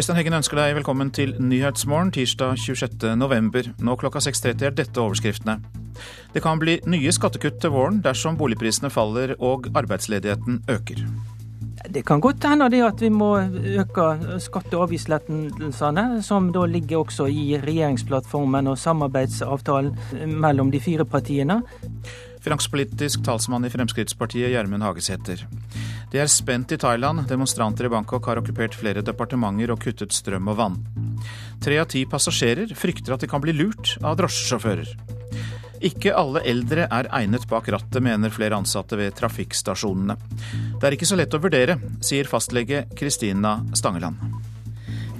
Øystein Heggen ønsker deg velkommen til Nyhetsmorgen tirsdag 26.11. Nå klokka 6.30 er dette overskriftene. Det kan bli nye skattekutt til våren dersom boligprisene faller og arbeidsledigheten øker. Det kan godt hende at vi må øke skatte- og avgiftslettelsene, som da ligger også i regjeringsplattformen og samarbeidsavtalen mellom de fire partiene. Finanspolitisk talsmann i Fremskrittspartiet, Gjermund Hagesæter. De er spent i Thailand. Demonstranter i Bangkok har okkupert flere departementer og kuttet strøm og vann. Tre av ti passasjerer frykter at de kan bli lurt av drosjesjåfører. Ikke alle eldre er egnet bak rattet, mener flere ansatte ved trafikkstasjonene. Det er ikke så lett å vurdere, sier fastlege Kristina Stangeland.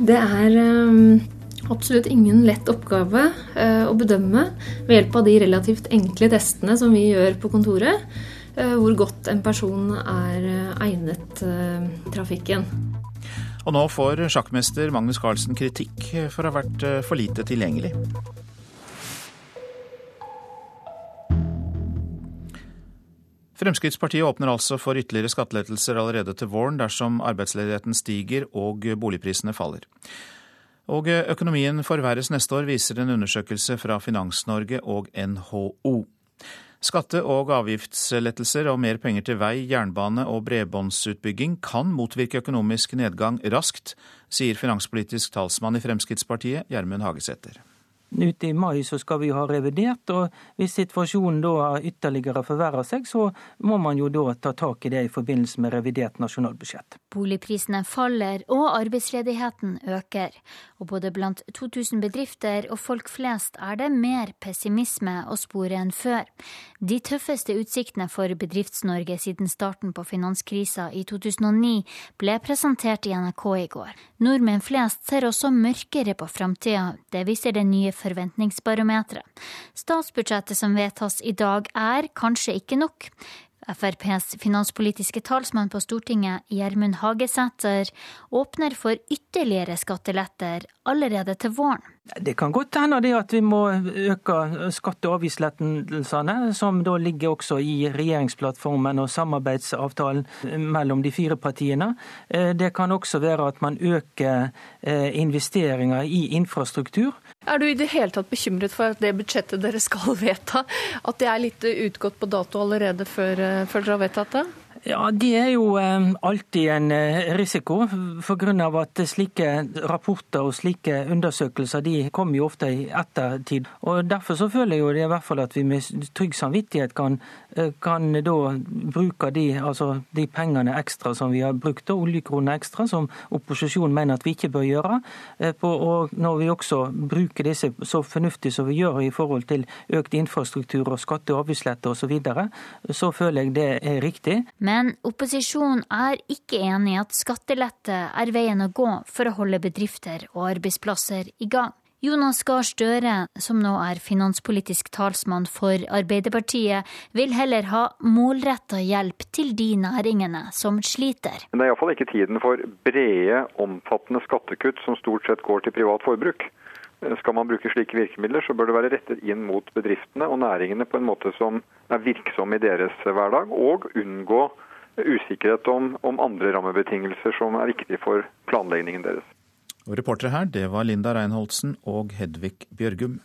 Det er um absolutt ingen lett oppgave eh, å bedømme ved hjelp av de relativt enkle testene som vi gjør på kontoret, eh, hvor godt en person er eh, egnet trafikken. Og nå får sjakkmester Magnus Carlsen kritikk for å ha vært for lite tilgjengelig. Fremskrittspartiet åpner altså for ytterligere skattelettelser allerede til våren dersom arbeidsledigheten stiger og boligprisene faller. Og økonomien forverres neste år, viser en undersøkelse fra Finans-Norge og NHO. Skatte- og avgiftslettelser og mer penger til vei, jernbane og bredbåndsutbygging kan motvirke økonomisk nedgang raskt, sier finanspolitisk talsmann i Fremskrittspartiet, Gjermund Hagesæter. Ute i mai så skal vi ha revidert, og hvis situasjonen da ytterligere forverrer seg, så må man jo da ta tak i det i forbindelse med revidert nasjonalbudsjett. Boligprisene faller og arbeidsledigheten øker. Og både blant 2000 bedrifter og folk flest er det mer pessimisme å spore enn før. De tøffeste utsiktene for Bedrifts-Norge siden starten på finanskrisa i 2009 ble presentert i NRK i går. Nordmenn flest ser også mørkere på framtida. Det viser det nye forventningsbarometeret. Statsbudsjettet som vedtas i dag er kanskje ikke nok. FrPs finanspolitiske talsmann på Stortinget, Gjermund Hagesæter, åpner for ytterligere skatteletter allerede til våren. Det kan godt hende at vi må øke skatte- og avgiftslettelsene, som da ligger også i regjeringsplattformen og samarbeidsavtalen mellom de fire partiene. Eh, det kan også være at man øker eh, investeringer i infrastruktur. Er du i det hele tatt bekymret for at det budsjettet dere skal vedta, at det er litt utgått på dato allerede før, eh, før dere har vedtatt det? Ja, Det er jo alltid en risiko, pga. at slike rapporter og slike undersøkelser de kommer jo ofte i ettertid. Og Derfor så føler jeg jo det i hvert fall at vi med trygg samvittighet kan, eh, kan da bruke de, altså de pengene ekstra som vi har brukt, og oljekronene ekstra, som opposisjonen mener at vi ikke bør gjøre. Eh, og når vi også bruker disse så fornuftig som vi gjør i forhold til økt infrastruktur og skatte- og avgiftsletter osv., så, videre, så føler jeg det er riktig. Men opposisjonen er ikke enig i at skattelette er veien å gå for å holde bedrifter og arbeidsplasser i gang. Jonas Gahr Støre, som nå er finanspolitisk talsmann for Arbeiderpartiet, vil heller ha målretta hjelp til de næringene som sliter. Men det er iallfall ikke tiden for brede, omfattende skattekutt som stort sett går til privat forbruk. Skal man bruke slike virkemidler, så bør det være rettet inn mot bedriftene og næringene på en måte som er virksom i deres hverdag, og unngå usikkerhet om, om andre rammebetingelser som er viktige for planleggingen deres. Og Reportere her, det var Linda Reinholdsen og Hedvig Bjørgum.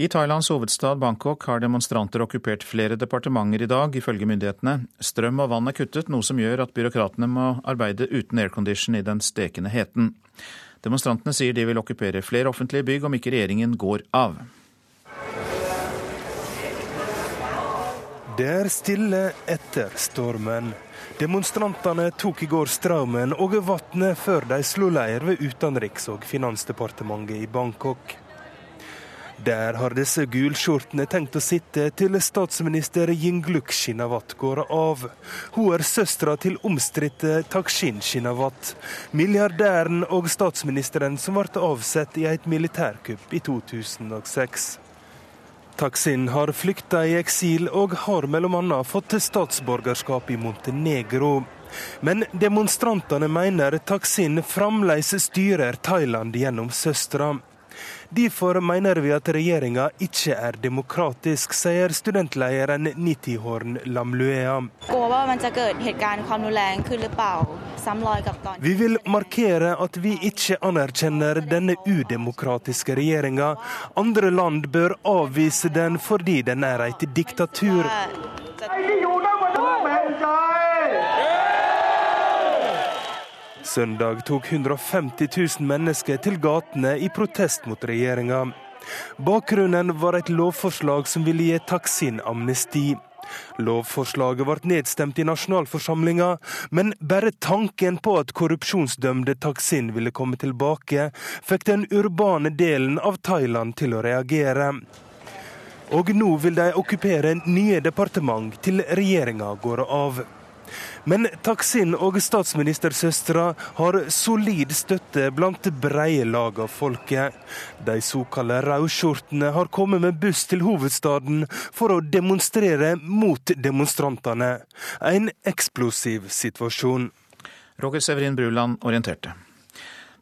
I Thailands hovedstad Bangkok har demonstranter okkupert flere departementer i dag, ifølge myndighetene. Strøm og vann er kuttet, noe som gjør at byråkratene må arbeide uten aircondition i den stekende heten. Demonstrantene sier de vil okkupere flere offentlige bygg om ikke regjeringen går av. Det er stille etter stormen. Demonstrantene tok i går strømmen og vannet før de slo leir ved utenriks- og finansdepartementet i Bangkok. Der har disse gulskjortene tenkt å sitte til statsminister Yingluk Shinawat går av. Hun er søstera til omstridte Takshin Shinawat, milliardæren og statsministeren som ble avsatt i et militærkupp i 2006. Taksin har flykta i eksil og har bl.a. fått statsborgerskap i Montenegro. Men demonstrantene mener Taksin fremdeles styrer Thailand gjennom søstera. Derfor mener vi at regjeringa ikke er demokratisk, sier studentlederen Niti Horn Lamluea. Vi vil markere at vi ikke anerkjenner denne udemokratiske regjeringa. Andre land bør avvise den fordi den er et diktatur. Søndag tok 150 000 mennesker til gatene i protest mot regjeringa. Bakgrunnen var et lovforslag som ville gi Taksin-amnesti. Lovforslaget ble nedstemt i nasjonalforsamlinga, men bare tanken på at korrupsjonsdømte Taksin ville komme tilbake, fikk den urbane delen av Thailand til å reagere. Og nå vil de okkupere nye departement til regjeringa går av. Men Taksin og statsministersøstera har solid støtte blant breie lag av folket. De såkalte rødskjortene har kommet med buss til hovedstaden for å demonstrere mot demonstrantene. En eksplosiv situasjon. Roger Severin Bruland orienterte.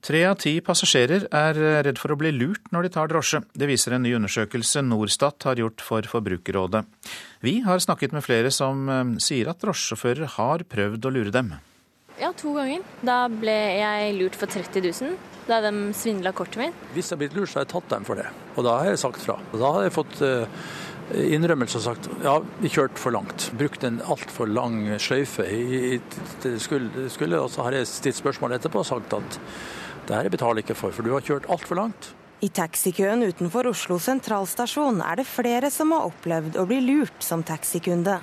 Tre av ti passasjerer er redd for å bli lurt når de tar drosje. Det viser en ny undersøkelse Norstat har gjort for Forbrukerrådet. Vi har snakket med flere som eh, sier at drosjesjåfører har prøvd å lure dem. Ja, to ganger. Da ble jeg lurt for 30 000 da de svindla kortet mitt. Hvis jeg har blitt lurt, så har jeg tatt dem for det. Og da har jeg sagt fra. Og da har jeg fått eh, innrømmelse og sagt ja, vi kjørte for langt. Brukt en altfor lang sløyfe. Det skulle, skulle, og så har jeg stilt spørsmål etterpå og sagt at det her betaler ikke for, for du har kjørt altfor langt. I taxikøen utenfor Oslo sentralstasjon er det flere som har opplevd å bli lurt som taxikunde.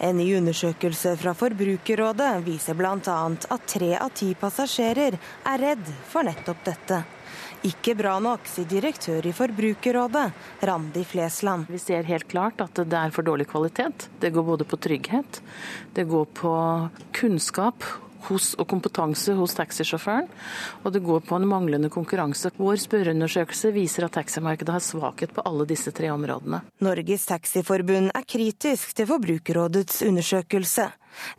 En ny undersøkelse fra Forbrukerrådet viser bl.a. at tre av ti passasjerer er redd for nettopp dette. Ikke bra nok, sier direktør i Forbrukerrådet, Randi Flesland. Vi ser helt klart at det er for dårlig kvalitet. Det går både på trygghet, det går på kunnskap hos, og kompetanse hos taxisjåføren, og det går på en manglende konkurranse. Vår spørreundersøkelse viser at taximarkedet har svakhet på alle disse tre områdene. Norges Taxiforbund er kritisk til Forbrukerrådets undersøkelse.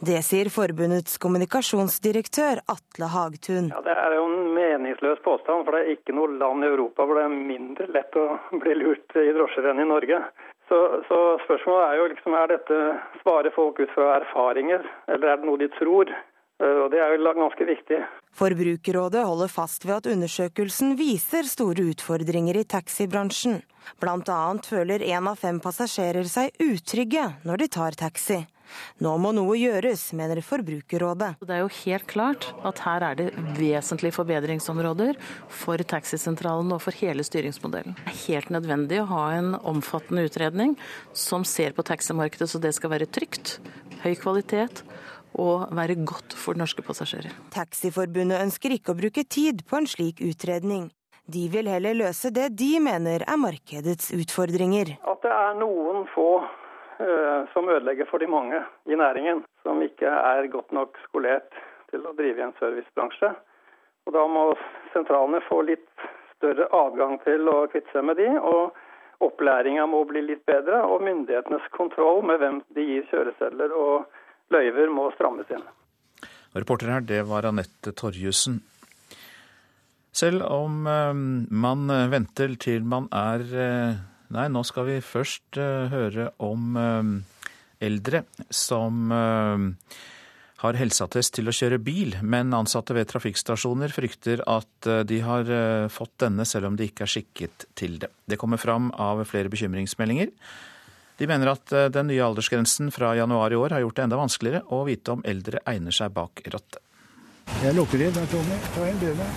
Det sier forbundets kommunikasjonsdirektør Atle Hagtun. Ja, det er jo en meningsløs påstand, for det er ikke noe land i Europa hvor det er mindre lett å bli lurt i drosjer enn i Norge. Så, så spørsmålet er jo liksom, er dette svarer folk ut fra erfaringer, eller er det noe de tror? Eh, og Det er jo ganske viktig. Forbrukerrådet holder fast ved at undersøkelsen viser store utfordringer i taxibransjen. Annet føler én av fem passasjerer seg utrygge når de tar taxi. Nå må noe gjøres, mener Forbrukerrådet. Det er jo helt klart at her er det vesentlige forbedringsområder for taxisentralen og for hele styringsmodellen. Det er helt nødvendig å ha en omfattende utredning som ser på taximarkedet så det skal være trygt, høy kvalitet og være godt for norske passasjerer. Taxiforbundet ønsker ikke å bruke tid på en slik utredning. De vil heller løse det de mener er markedets utfordringer. At det er noen få uh, som ødelegger for de mange i næringen, som ikke er godt nok skolert til å drive i en servicebransje. Og Da må sentralene få litt større adgang til å kvitte seg med de, og opplæringa må bli litt bedre. Og myndighetenes kontroll med hvem de gir kjøresedler og løyver må strammes inn. Reporter her, det var Anette Torjussen. Selv om eh, man venter til man er eh, Nei, nå skal vi først eh, høre om eldre som har helseattest til å kjøre bil, men ansatte ved trafikkstasjoner frykter at de har fått denne selv om de ikke er skikket til det. Det kommer fram av flere bekymringsmeldinger. De mener at eh, den nye aldersgrensen fra januar i år har gjort det enda vanskeligere å vite om eldre egner seg bak rattet. Jeg lukker inn, Tommy. Ta en bønne.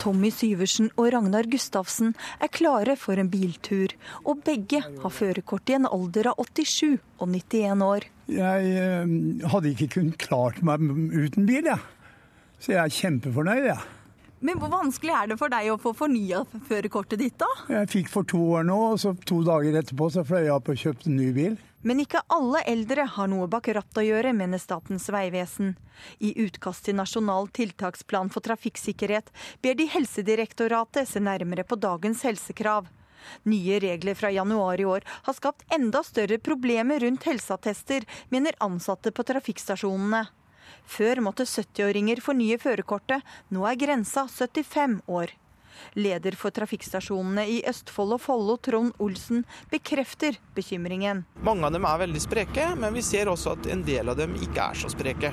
Tommy Syversen og Ragnar Gustavsen er klare for en biltur, og begge har førerkort i en alder av 87 og 91 år. Jeg øh, hadde ikke kunnet klart meg uten bil, jeg. Ja. Så jeg er kjempefornøyd, jeg. Ja. Men hvor vanskelig er det for deg å få fornya førerkortet ditt, da? Jeg fikk for to år nå, og så to dager etterpå så fløy jeg opp og kjøpte en ny bil. Men ikke alle eldre har noe bak rattet å gjøre, mener Statens vegvesen. I utkast til Nasjonal tiltaksplan for trafikksikkerhet ber de Helsedirektoratet se nærmere på dagens helsekrav. Nye regler fra januar i år har skapt enda større problemer rundt helseattester, mener ansatte på trafikkstasjonene. Før måtte 70-åringer fornye førerkortet, nå er grensa 75 år. Leder for trafikkstasjonene i Østfold og Follo, Trond Olsen, bekrefter bekymringen. Mange av dem er veldig spreke, men vi ser også at en del av dem ikke er så spreke.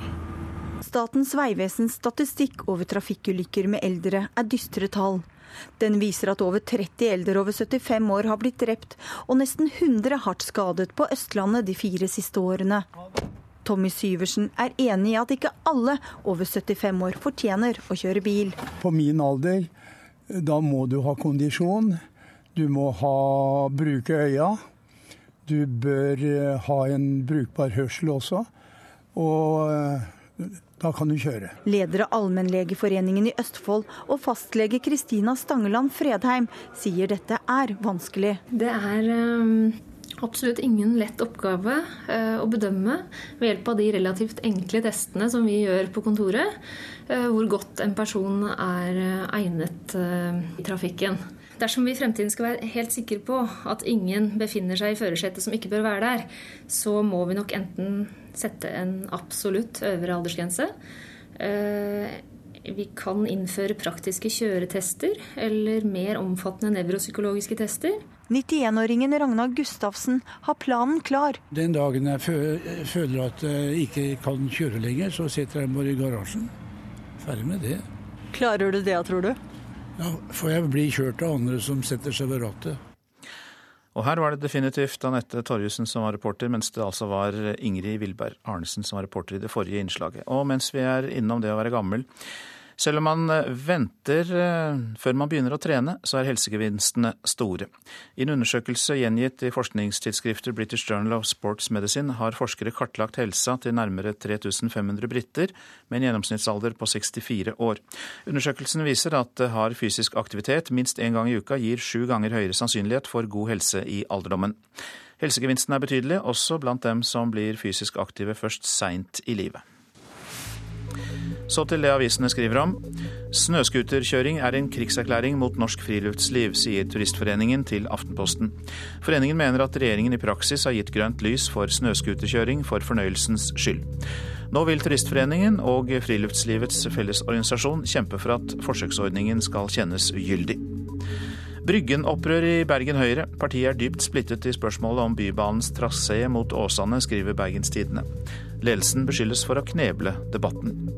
Statens vegvesens statistikk over trafikkulykker med eldre er dystre tall. Den viser at over 30 eldre over 75 år har blitt drept, og nesten 100 hardt skadet på Østlandet de fire siste årene. Tommy Syversen er enig i at ikke alle over 75 år fortjener å kjøre bil. På min alder, da må du ha kondisjon. Du må ha, bruke øya. Du bør eh, ha en brukbar hørsel også. Og eh, da kan du kjøre. Leder av Allmennlegeforeningen i Østfold og fastlege Kristina Stangeland Fredheim sier dette er vanskelig. Det er um, absolutt ingen lett oppgave uh, å bedømme ved hjelp av de relativt enkle testene som vi gjør på kontoret, uh, hvor godt en person er uh, egnet i trafikken. Dersom vi i fremtiden skal være helt sikre på at ingen befinner seg i førersetet som ikke bør være der, så må vi nok enten sette en absolutt øvre aldersgrense. Vi kan innføre praktiske kjøretester eller mer omfattende nevropsykologiske tester. 91-åringen Ragnar Gustavsen har planen klar. Den dagen jeg føler at jeg ikke kan kjøre lenger, så setter jeg meg i garasjen. Ferdig med det. Klarer du det, tror du? Ja, for jeg bli kjørt av andre som setter seg ved rattet. Og her var det definitivt Anette Torjussen som var reporter, mens det altså var Ingrid Vilberg Arnesen som var reporter i det forrige innslaget. Og mens vi er innom det å være gammel, selv om man eh, venter eh, før man begynner å trene, så er helsegevinstene store. I en undersøkelse gjengitt i forskningstidsskriftet British Journal of Sports Medicine har forskere kartlagt helsa til nærmere 3500 briter med en gjennomsnittsalder på 64 år. Undersøkelsen viser at har fysisk aktivitet minst én gang i uka gir sju ganger høyere sannsynlighet for god helse i alderdommen. Helsegevinsten er betydelig, også blant dem som blir fysisk aktive først seint i livet. Så til det avisene skriver om. Snøscooterkjøring er en krigserklæring mot norsk friluftsliv, sier Turistforeningen til Aftenposten. Foreningen mener at regjeringen i praksis har gitt grønt lys for snøscooterkjøring for fornøyelsens skyld. Nå vil Turistforeningen og Friluftslivets Fellesorganisasjon kjempe for at forsøksordningen skal kjennes ugyldig. Bryggen-opprør i Bergen Høyre. Partiet er dypt splittet i spørsmålet om Bybanens trasé mot Åsane, skriver Bergens. Ledelsen beskyldes for å kneble debatten.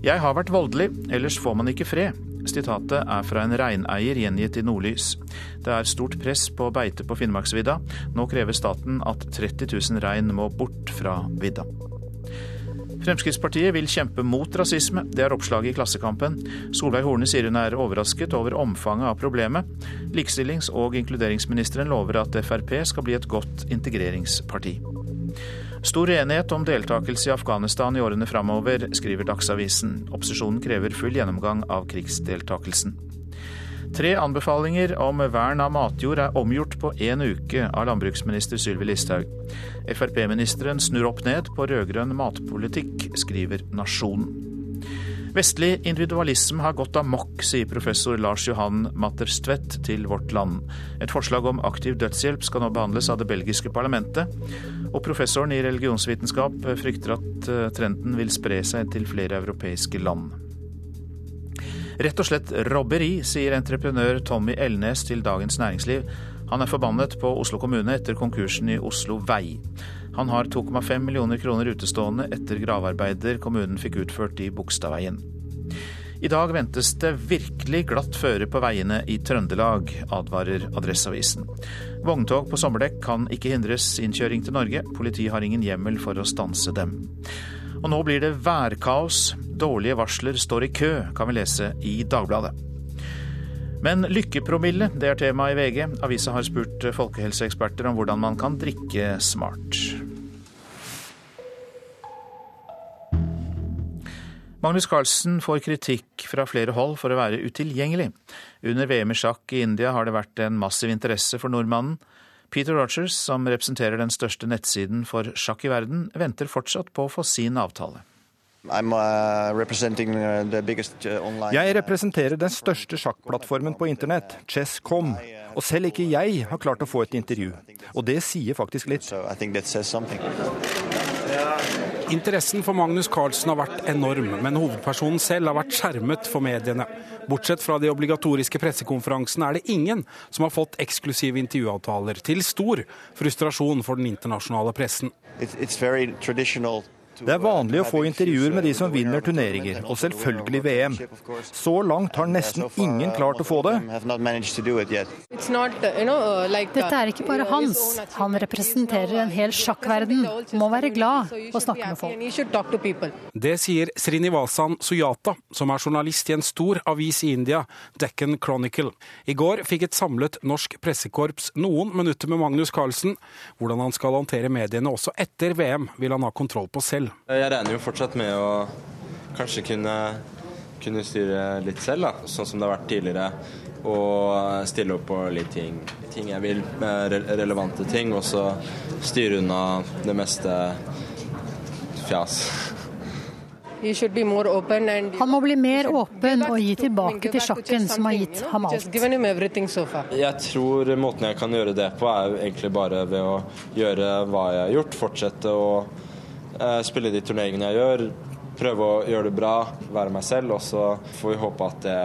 Jeg har vært voldelig, ellers får man ikke fred. Sitatet er fra en reineier gjengitt i Nordlys. Det er stort press på beite på Finnmarksvidda. Nå krever staten at 30 000 rein må bort fra vidda. Fremskrittspartiet vil kjempe mot rasisme. Det er oppslaget i Klassekampen. Solveig Horne sier hun er overrasket over omfanget av problemet. Likestillings- og inkluderingsministeren lover at Frp skal bli et godt integreringsparti. Stor enighet om deltakelse i Afghanistan i årene framover, skriver Dagsavisen. Opposisjonen krever full gjennomgang av krigsdeltakelsen. Tre anbefalinger om vern av matjord er omgjort på én uke av landbruksminister Sylvi Listhaug. Frp-ministeren snur opp ned på rød-grønn matpolitikk, skriver Nasjonen. Vestlig individualisme har gått amok, sier professor Lars Johan Matterstvedt til Vårt Land. Et forslag om aktiv dødshjelp skal nå behandles av det belgiske parlamentet. Og professoren i religionsvitenskap frykter at eh, trenden vil spre seg til flere europeiske land. Rett og slett robberi, sier entreprenør Tommy Elnes til Dagens Næringsliv. Han er forbannet på Oslo kommune etter konkursen i Oslo Vei. Han har 2,5 millioner kroner utestående etter gravarbeider kommunen fikk utført i Bogstadveien. I dag ventes det virkelig glatt føre på veiene i Trøndelag, advarer Adresseavisen. Vogntog på sommerdekk kan ikke hindres innkjøring til Norge. Politiet har ingen hjemmel for å stanse dem. Og nå blir det værkaos. Dårlige varsler står i kø, kan vi lese i Dagbladet. Men lykkepromille, det er tema i VG. Avisa har spurt folkehelseeksperter om hvordan man kan drikke smart. Magnus Carlsen får kritikk fra flere hold for å være utilgjengelig. Under VM i sjakk i India har det vært en massiv interesse for nordmannen. Peter Rogers, som representerer den største nettsiden for sjakk i verden, venter fortsatt på å få sin avtale. Uh, uh, uh, jeg representerer den største sjakkplattformen på internett, Chess.com, og selv ikke jeg har klart å få et intervju. Og det sier faktisk litt. Interessen for Magnus Carlsen har vært enorm, men hovedpersonen selv har vært skjermet for mediene. Bortsett fra de obligatoriske pressekonferansene er det ingen som har fått eksklusive intervjuavtaler, til stor frustrasjon for den internasjonale pressen. It's traditional det er vanlig å få intervjuer med de som vinner turneringer, og selvfølgelig VM. Så langt har nesten ingen klart å få det. Dette er ikke bare hans. Han representerer en hel sjakkverden. Må være glad og snakke med folk. Det sier Srinivasan Suyata, som er journalist i en stor avis i India, Deccan Chronicle. I går fikk et samlet norsk pressekorps noen minutter med Magnus Carlsen. Hvordan han skal håndtere mediene også etter VM, vil han ha kontroll på selv. Jeg regner jo fortsatt med å kanskje kunne, kunne styre litt selv, da, sånn som det har vært tidligere. Og stille opp på litt ting, ting jeg vil, relevante ting, og så styre unna det meste fjas. Han må bli mer åpen og gi tilbake til sjakken som har gitt ham alt. Jeg tror måten jeg kan gjøre det på, er egentlig bare ved å gjøre hva jeg har gjort. Fortsette å Eh, spille de turneringene jeg gjør, prøve å gjøre det bra, være meg selv, og så får vi håpe at det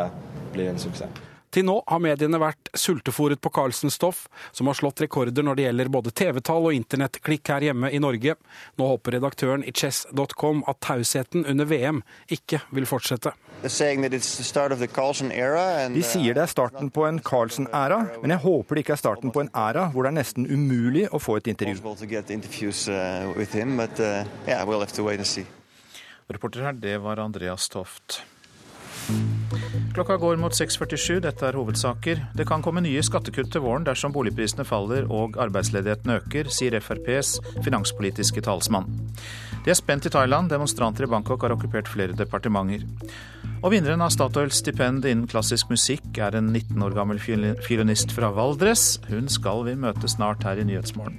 blir en suksess. Til nå har mediene vært sultefòret på Carlsens stoff, som har slått rekorder når det gjelder både TV-tall og internettklikk her hjemme i Norge. Nå håper redaktøren i chess.com at tausheten under VM ikke vil fortsette. De sier det er starten på en Carlsen-æra, men jeg håper det ikke er starten på en æra hvor det er nesten umulig å få et intervju. Reporter her, det var Andreas Toft. Klokka går mot 6.47. Dette er hovedsaker. Det kan komme nye skattekutt til våren dersom boligprisene faller og arbeidsledigheten øker, sier FrPs finanspolitiske talsmann. De er spent i Thailand. Demonstranter i Bangkok har okkupert flere departementer. Og vinneren av Statoils stipend innen klassisk musikk er en 19 år gammel fiolinist fra Valdres. Hun skal vi møte snart her i Nyhetsmorgen.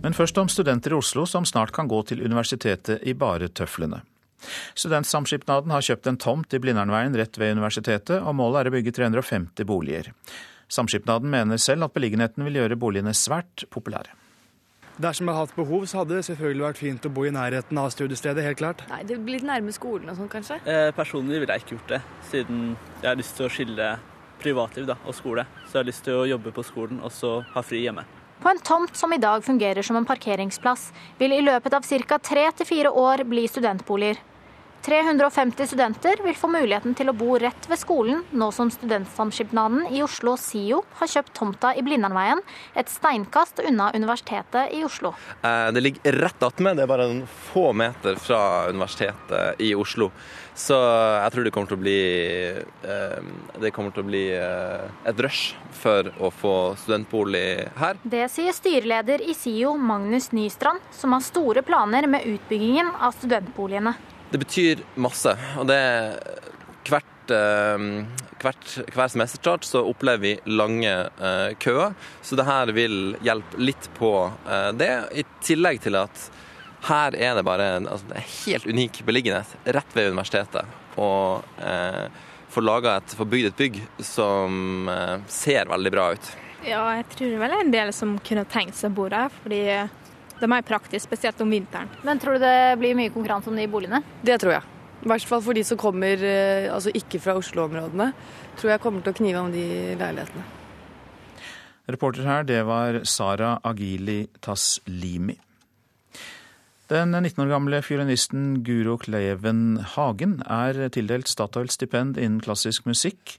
Men først om studenter i Oslo som snart kan gå til universitetet i bare tøflene. Studentsamskipnaden har kjøpt en tomt i Blindernveien rett ved universitetet, og målet er å bygge 350 boliger. Samskipnaden mener selv at beliggenheten vil gjøre boligene svært populære. Dersom jeg hadde hatt behov, så hadde det selvfølgelig vært fint å bo i nærheten av studiestedet. helt klart. Nei, Det blir litt nærme skolen og sånn, kanskje? Eh, personlig ville jeg ikke gjort det, siden jeg har lyst til å skille privatliv da, og skole. Så jeg har lyst til å jobbe på skolen og så ha fri hjemme. På en tomt som i dag fungerer som en parkeringsplass, vil i løpet av ca. tre til fire år bli studentboliger. 350 studenter vil få muligheten til å bo rett ved skolen, nå som Studentsamskipnaden i Oslo, SIO, har kjøpt tomta i Blindernveien, et steinkast unna Universitetet i Oslo. Eh, det ligger rett attmed, det er bare en få meter fra Universitetet i Oslo. Så jeg tror det kommer til å bli, eh, det kommer til å bli eh, et rush for å få studentbolig her. Det sier styreleder i SIO, Magnus Nystrand, som har store planer med utbyggingen av studentboligene. Det betyr masse. og det hvert, eh, hvert, hver semesterstart så opplever vi lange uh, køer, så det her vil hjelpe litt på uh, det. I tillegg til at her er det bare en, altså, helt unik beliggenhet rett ved universitetet. Og eh, få laga et, forbygd bygd et bygg som ser veldig bra ut. Ja, jeg tror vel en del som kunne tenkt seg å bo der. fordi det er mer praktisk, spesielt om vinteren. Men tror du det blir mye konkurranse om de boligene? Det tror jeg. I hvert fall for de som kommer eh, altså ikke fra Oslo-områdene. Tror jeg kommer til å knive om de leilighetene. Reporter her, det var Sara Agili Taslimi. Den 19 år gamle fiolinisten Guro Kleven Hagen er tildelt Statoil-stipend innen klassisk musikk.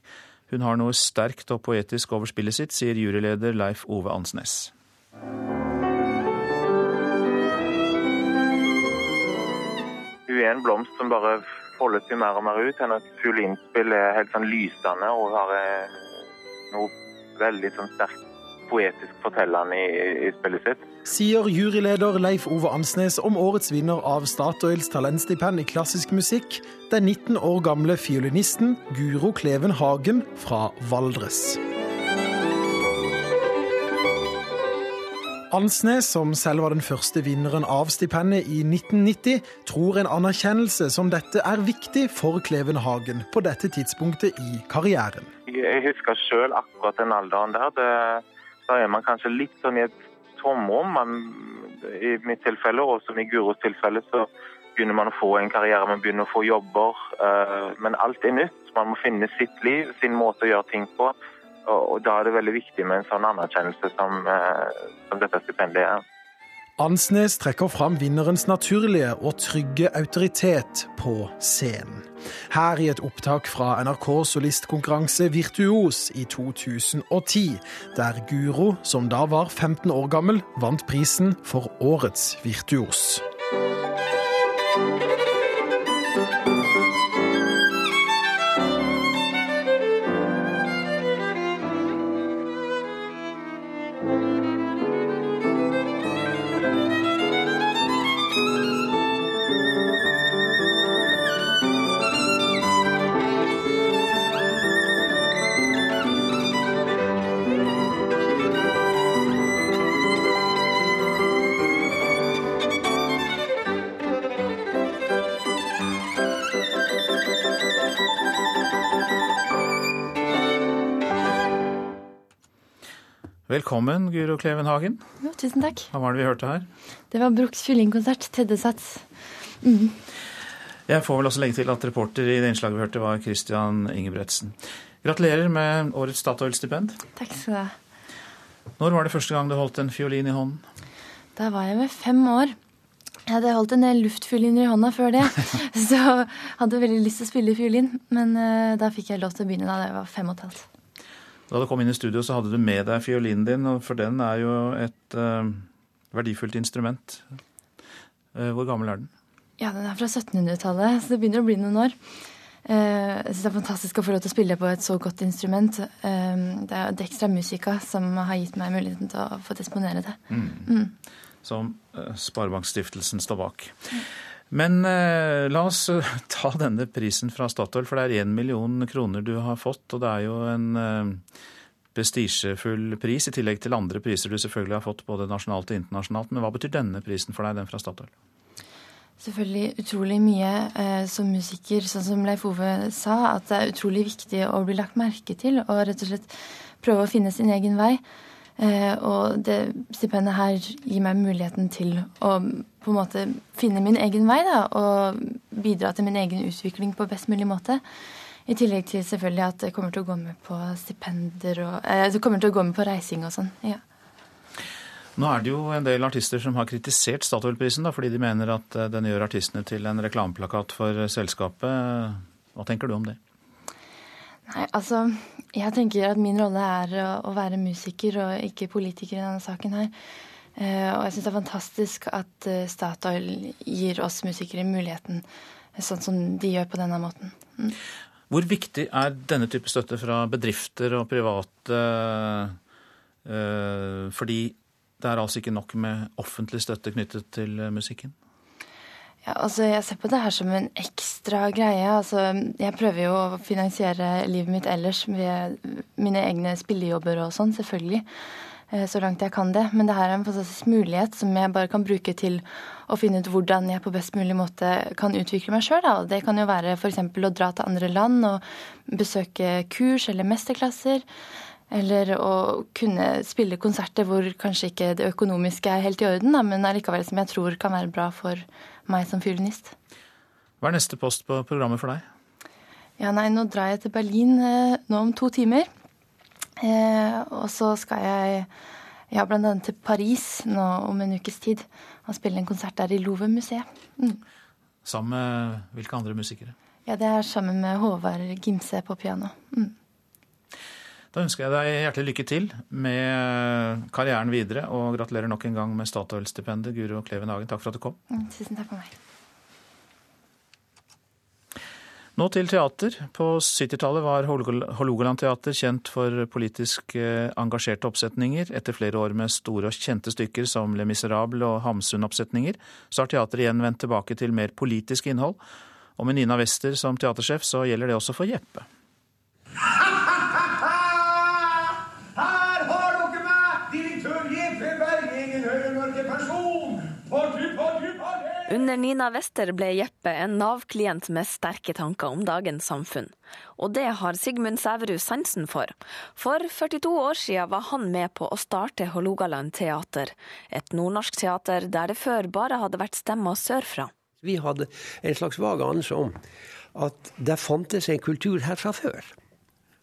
Hun har noe sterkt og poetisk over spillet sitt, sier juryleder Leif Ove Ansnes. Hun er en blomst som bare folder seg mer og mer ut. Hennes fiolinspill er helt sånn lysende og har eh, noe veldig sånn sterkt poetisk fortellende i, i, spillet sitt. Sier juryleder Leif Ove Ansnes om årets vinner av Statoils talentstipend i klassisk musikk, den 19 år gamle fiolinisten Guro Kleven Hagen fra Valdres. Ansnes, som selv var den første vinneren av stipendet i 1990, tror en anerkjennelse som dette er viktig for Klevenhagen på dette tidspunktet i karrieren. Jeg husker sjøl akkurat den alderen der. Det så er man kanskje litt sånn i et tomrom. I mitt tilfelle, og som i Guros tilfelle, så begynner man å få en karriere, man begynner å få jobber. Uh, men alt er nytt. Man må finne sitt liv, sin måte å gjøre ting på. Og, da er det veldig viktig med en sånn anerkjennelse som, uh, som dette stipendiet er. Ansnes trekker fram vinnerens naturlige og trygge autoritet på scenen. Her i et opptak fra NRK solistkonkurranse Virtuos i 2010, der Guro, som da var 15 år gammel, vant prisen for Årets virtuos. Velkommen, Guro Kleven Hagen. Jo, tusen takk. Hva var det vi hørte her? Det var Bruchs fyllingkonsert, tredje sats. Mm. Jeg får vel også legge til at reporter i det innslaget vi hørte, var Christian Ingebretsen. Gratulerer med årets Statoil-stipend. Takk skal du ha. Når var det første gang du holdt en fiolin i hånden? Da var jeg vel fem år. Jeg hadde holdt en luftfioliner i hånda før det, så hadde veldig lyst til å spille fiolin. Men uh, da fikk jeg lov til å begynne da jeg var fem og et halvt. Da du kom inn i studio, så hadde du med deg fiolinen din, for den er jo et uh, verdifullt instrument. Uh, hvor gammel er den? Ja, Den er fra 1700-tallet, så det begynner å bli noen år. Uh, jeg synes Det er fantastisk å få lov til å spille på et så godt instrument. det er Dextra Musica som har gitt meg muligheten til å få disponere det. Mm. Mm. Som Sparebankstiftelsen står bak. Mm. Men eh, la oss eh, ta denne prisen fra Statoil, for det er én million kroner du har fått. Og det er jo en eh, prestisjefull pris, i tillegg til andre priser du selvfølgelig har fått både nasjonalt og internasjonalt. Men hva betyr denne prisen for deg, den fra Statoil? Selvfølgelig utrolig mye eh, som musiker, sånn som Leif Ove sa, at det er utrolig viktig å bli lagt merke til og rett og slett prøve å finne sin egen vei. Eh, og det stipendet her gir meg muligheten til å på en måte finne min egen vei da, og bidra til min egen utvikling på best mulig måte. I tillegg til selvfølgelig at jeg kommer til å gå med på stipender og eh, kommer til å gå med på reising og sånn. ja. Nå er det jo en del artister som har kritisert Statoil-prisen fordi de mener at eh, den gjør artistene til en reklameplakat for selskapet. Hva tenker du om det? Nei, altså Jeg tenker at min rolle er å være musiker og ikke politiker i denne saken her. Eh, og jeg syns det er fantastisk at eh, Statoil gir oss musikere muligheten sånn som de gjør på denne måten. Mm. Hvor viktig er denne type støtte fra bedrifter og private? Eh, fordi det er altså ikke nok med offentlig støtte knyttet til musikken? Ja, altså Jeg ser på det her som en ekstra greie. Altså, jeg prøver jo å finansiere livet mitt ellers ved mine egne spillejobber og sånn, selvfølgelig. Eh, så langt jeg kan det. Men det her er en fantastisk mulighet som jeg bare kan bruke til å finne ut hvordan jeg på best mulig måte kan utvikle meg sjøl. Det kan jo være f.eks. å dra til andre land og besøke kurs eller mesterklasser. Eller å kunne spille konserter hvor kanskje ikke det økonomiske er helt i orden, da, men allikevel som jeg tror kan være bra for meg som fiolinist. Hva er neste post på programmet for deg? Ja, nei, Nå drar jeg til Berlin eh, nå om to timer. Eh, og så skal jeg ja, bl.a. til Paris nå om en ukes tid og spille en konsert der i Louvre-museet. Mm. Sammen med hvilke andre musikere? Ja, Det er sammen med Håvard Gimse på piano. Mm. Da ønsker jeg deg hjertelig lykke til med karrieren videre, og gratulerer nok en gang med Statoil-stipendet, Guro Kleven Hagen. Takk for at du kom. Mm, tusen takk for meg. Nå til teater. På 70-tallet var Hålogaland teater kjent for politisk eh, engasjerte oppsetninger. Etter flere år med store og kjente stykker som Le Miserable og Hamsun-oppsetninger, så har teateret igjen vendt tilbake til mer politisk innhold. Og med Nina Wester som teatersjef, så gjelder det også for Jeppe. Under Nina Wester ble Jeppe en Nav-klient med sterke tanker om dagens samfunn. Og det har Sigmund Sæverud sansen for. For 42 år siden var han med på å starte Hålogaland teater, et nordnorsk teater der det før bare hadde vært stemmer sørfra. Vi hadde en slags vag anelse om at det fantes en kultur her fra før.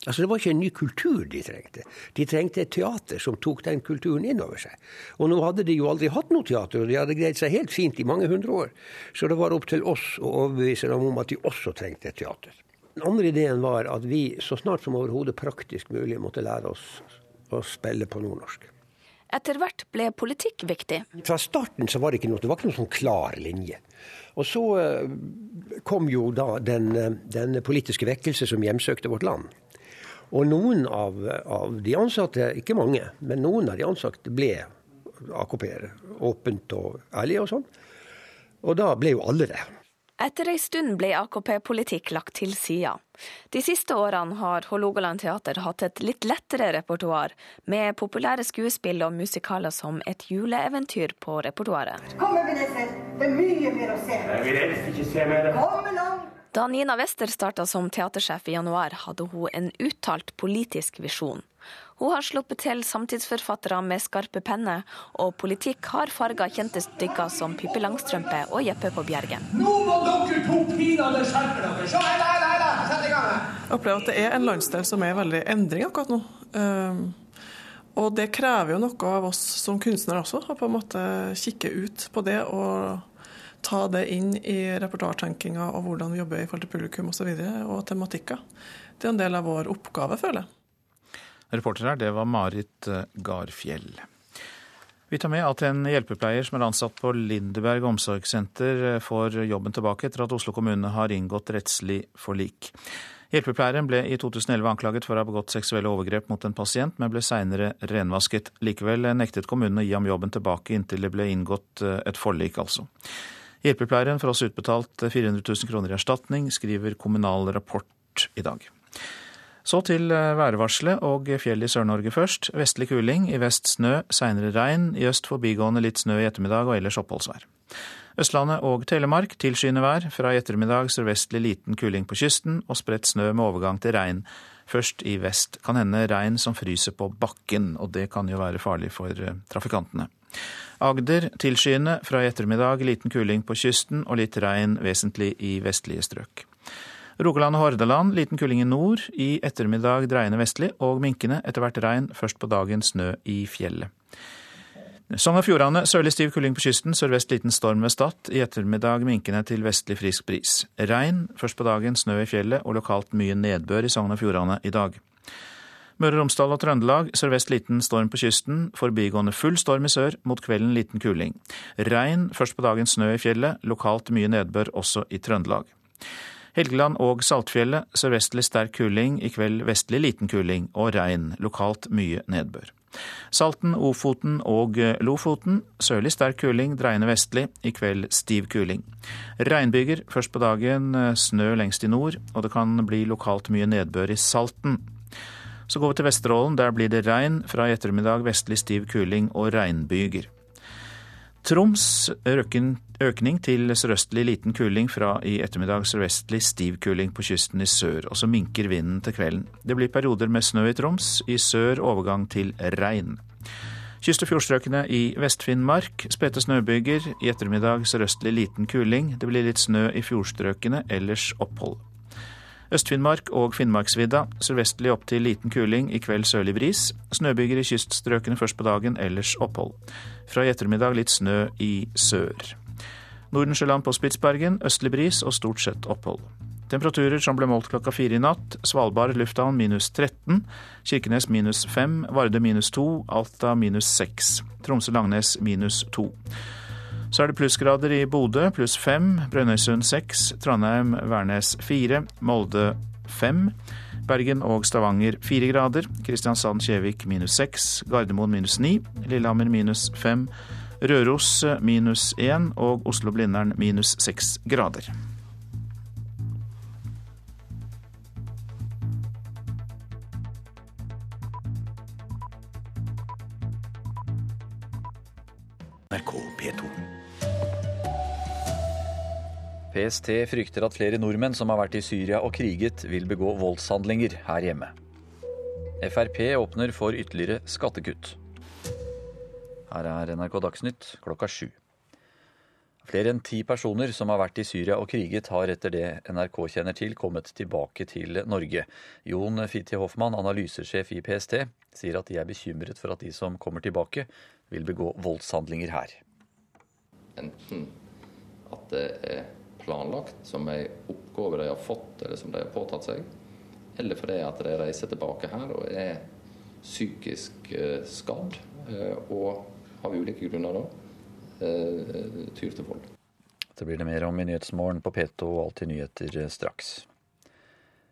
Altså Det var ikke en ny kultur de trengte. De trengte et teater som tok den kulturen inn over seg. Og nå hadde de jo aldri hatt noe teater, og de hadde greid seg helt fint i mange hundre år. Så det var opp til oss å overbevise dem om at de også trengte et teater. Den andre ideen var at vi så snart som overhodet praktisk mulig måtte lære oss å spille på nordnorsk. Etter hvert ble politikk viktig. Fra starten så var det ikke noe, det var ikke noen sånn klar linje. Og så eh, kom jo da den, eh, den politiske vekkelse som hjemsøkte vårt land. Og noen av, av, de ansatte, ikke mange, men noen av de ansatte ble AKP-ere. Åpent og ærlige og sånn. Og da ble jo alle det. Etter ei stund ble AKP-politikk lagt til sida. De siste årene har Hålogaland teater hatt et litt lettere repertoar, med populære skuespill og musikaler som Et juleeventyr på repertoaret. Kom, Ebenezer, det er mye mer å se. Jeg vil helst ikke se mer. Kom langt! Da Nina Wester starta som teatersjef i januar, hadde hun en uttalt politisk visjon. Hun har sluppet til samtidsforfattere med skarpe penner, og politikk har farga kjente stykker som Pippi Langstrømpe og Jeppe på Bjergen. Nå må dere to pinadø skjerpe dere! Se, hei, hei, hei, sett i gang! Jeg opplever at det er en landsdel som er veldig endring akkurat nå. Ehm, og det krever jo noe av oss som kunstnere også, å på en måte kikke ut på det og ta det inn i repertoartenkinga og hvordan vi jobber i forhold til publikum osv. Og, så og tematikker. Det er en del av vår oppgave, føler jeg. Reporter her, det var Marit eh, Garfjell. Vi tar med at en hjelpepleier som er ansatt på Lindeberg omsorgssenter, eh, får jobben tilbake etter at Oslo kommune har inngått rettslig forlik. Hjelpepleieren ble i 2011 anklaget for å ha begått seksuelle overgrep mot en pasient, men ble seinere renvasket. Likevel nektet kommunen å gi ham jobben tilbake inntil det ble inngått eh, et forlik, altså. Hjelpepleieren får også utbetalt 400 000 kroner i erstatning, skriver Kommunal Rapport i dag. Så til eh, værvarselet og fjell i Sør-Norge først. Vestlig kuling, i vest snø, seinere regn. I øst forbigående litt snø i ettermiddag og ellers oppholdsvær. Østlandet og Telemark tilskyende vær. Fra i ettermiddag sørvestlig liten kuling på kysten og spredt snø med overgang til regn. Først i vest. Kan hende regn som fryser på bakken, og det kan jo være farlig for eh, trafikantene. Agder tilskyende, fra i ettermiddag liten kuling på kysten og litt regn vesentlig i vestlige strøk. Rogaland og Hordaland liten kuling i nord, i ettermiddag dreiende vestlig og minkende, etter hvert regn, først på dagen snø i fjellet. Sogn og Fjordane sørlig stiv kuling på kysten, sørvest liten storm ved Stad. I ettermiddag minkende til vestlig frisk bris. Regn, først på dagen snø i fjellet og lokalt mye nedbør i Sogn og Fjordane i dag. Møre og Romsdal og Trøndelag sørvest liten storm på kysten, forbigående full storm i sør, mot kvelden liten kuling. Regn, først på dagen snø i fjellet, lokalt mye nedbør også i Trøndelag. Helgeland og Saltfjellet sørvestlig sterk kuling, i kveld vestlig liten kuling og regn, lokalt mye nedbør. Salten, Ofoten og Lofoten sørlig sterk kuling, dreiende vestlig, i kveld stiv kuling. Regnbyger, først på dagen snø lengst i nord, og det kan bli lokalt mye nedbør i Salten. Så går vi til Vesterålen. Der blir det regn. Fra i ettermiddag vestlig stiv kuling og regnbyger. Troms økning til sørøstlig liten kuling fra i ettermiddag sørvestlig stiv kuling på kysten i sør. Og så minker vinden til kvelden. Det blir perioder med snø i Troms. I sør overgang til regn. Kyst- og fjordstrøkene i Vest-Finnmark spredte snøbyger. I ettermiddag sørøstlig liten kuling. Det blir litt snø i fjordstrøkene, ellers opphold. Øst-Finnmark og Finnmarksvidda sørvestlig opp til liten kuling, i kveld sørlig bris. Snøbyger i kyststrøkene først på dagen, ellers opphold. Fra i ettermiddag litt snø i sør. Nordensjøland på Spitsbergen østlig bris og stort sett opphold. Temperaturer som ble målt klokka fire i natt. Svalbard lufthavn minus 13. Kirkenes minus 5. Vardø minus 2. Alta minus 6. Tromsø-Langnes minus 2. Så er det plussgrader i Bodø, pluss fem. Brønnøysund seks. Trondheim, Værnes fire. Molde fem. Bergen og Stavanger fire grader. Kristiansand-Kjevik minus seks. Gardermoen minus ni. Lillehammer minus fem. Røros minus én. Og Oslo-Blindern minus seks grader. PST frykter at flere nordmenn som har vært i Syria og kriget, vil begå voldshandlinger her hjemme. Frp åpner for ytterligere skattekutt. Her er NRK Dagsnytt klokka sju. Flere enn ti personer som har vært i Syria og kriget, har etter det NRK kjenner til, kommet tilbake til Norge. Jon Fitje Hoffmann, analysesjef i PST, sier at de er bekymret for at de som kommer tilbake, vil begå voldshandlinger her. Enten at det er planlagt som ei oppgave de har fått eller som de har påtatt seg, eller fordi at de reiser tilbake her og er psykisk eh, skadd eh, og av ulike grunner da Eh, tyr til vold. Det blir det mer om i Nyhetsmorgen på P2 og Alltid nyheter straks.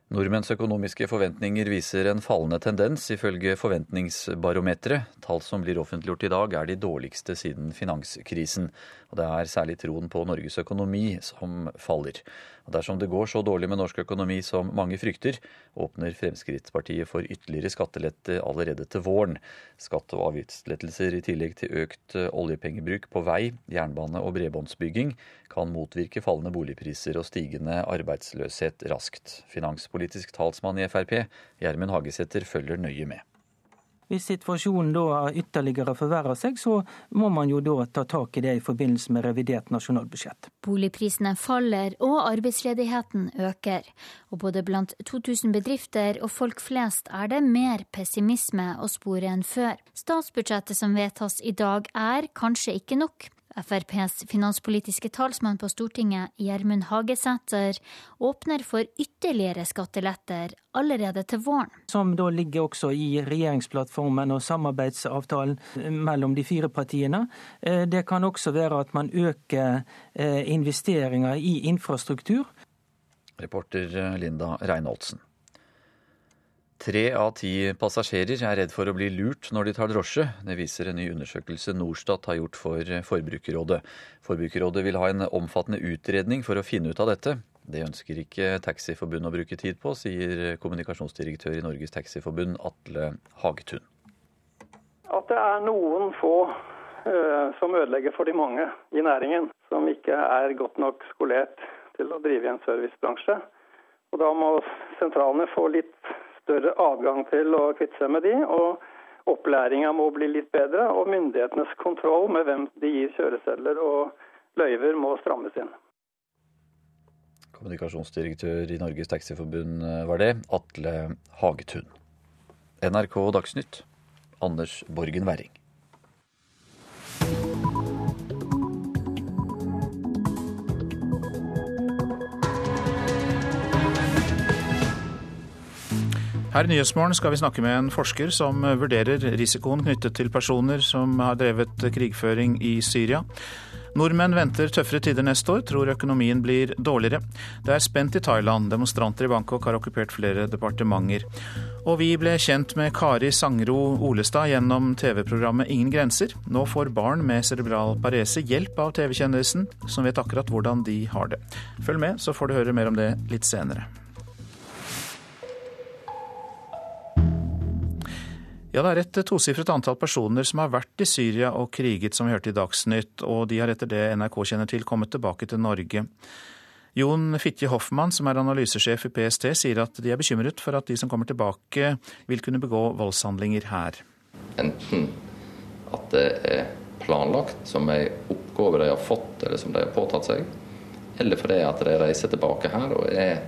Nordmenns økonomiske forventninger viser en fallende tendens, ifølge Forventningsbarometeret. Tall som blir offentliggjort i dag, er de dårligste siden finanskrisen. Og det er særlig troen på Norges økonomi som faller. Og Dersom det går så dårlig med norsk økonomi som mange frykter, åpner Fremskrittspartiet for ytterligere skattelette allerede til våren. Skatte- og avgiftslettelser i tillegg til økt eh, oljepengebruk på vei, jernbane og bredbåndsbygging kan motvirke fallende boligpriser og stigende arbeidsløshet raskt. Finanspolitisk talsmann i Frp, Gjermund Hagesæter, følger nøye med. Hvis situasjonen da ytterligere forverrer seg, så må man jo da ta tak i det i forbindelse med revidert nasjonalbudsjett. Boligprisene faller og arbeidsledigheten øker. Og både blant 2000 bedrifter og folk flest er det mer pessimisme å spore enn før. Statsbudsjettet som vedtas i dag er kanskje ikke nok. FrPs finanspolitiske talsmann på Stortinget, Gjermund Hagesæter, åpner for ytterligere skatteletter allerede til våren. Som da ligger også i regjeringsplattformen og samarbeidsavtalen mellom de fire partiene. Eh, det kan også være at man øker eh, investeringer i infrastruktur. Reporter Linda Reinholdsen. Tre av ti passasjerer er redd for å bli lurt når de tar drosje. Det viser en ny undersøkelse Norstat har gjort for Forbrukerrådet. Forbrukerrådet vil ha en omfattende utredning for å finne ut av dette. Det ønsker ikke Taxiforbundet å bruke tid på, sier kommunikasjonsdirektør i Norges Taxiforbund Atle Hagetun. At det er noen få uh, som ødelegger for de mange i næringen, som ikke er godt nok skolert til å drive i en servicebransje. Og Da må sentralene få litt større adgang til å kvitte seg med de, og opplæringa må bli litt bedre. Og myndighetenes kontroll med hvem de gir kjøresedler og løyver må strammes inn. Kommunikasjonsdirektør i Norges Taxiforbund eh, var det, Atle Hagetun. NRK Dagsnytt, Anders Borgen Werring. Her i Nyhetsmorgen skal vi snakke med en forsker som vurderer risikoen knyttet til personer som har drevet krigføring i Syria. Nordmenn venter tøffere tider neste år, tror økonomien blir dårligere. Det er spent i Thailand, demonstranter i Bangkok har okkupert flere departementer. Og vi ble kjent med Kari Sangro Olestad gjennom TV-programmet Ingen grenser. Nå får barn med cerebral parese hjelp av TV-kjendisen, som vet akkurat hvordan de har det. Følg med, så får du høre mer om det litt senere. Ja, Det er et tosifret antall personer som har vært i Syria og kriget, som vi hørte i Dagsnytt, og de har etter det NRK kjenner til kommet tilbake til Norge. Jon Fitje Hoffmann, som er analysesjef i PST, sier at de er bekymret for at de som kommer tilbake, vil kunne begå voldshandlinger her. Enten at det er planlagt som ei oppgave de har fått eller som de har påtatt seg, eller fordi at de reiser tilbake her og er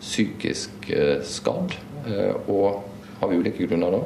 psykisk eh, skadd eh, og av ulike grunner da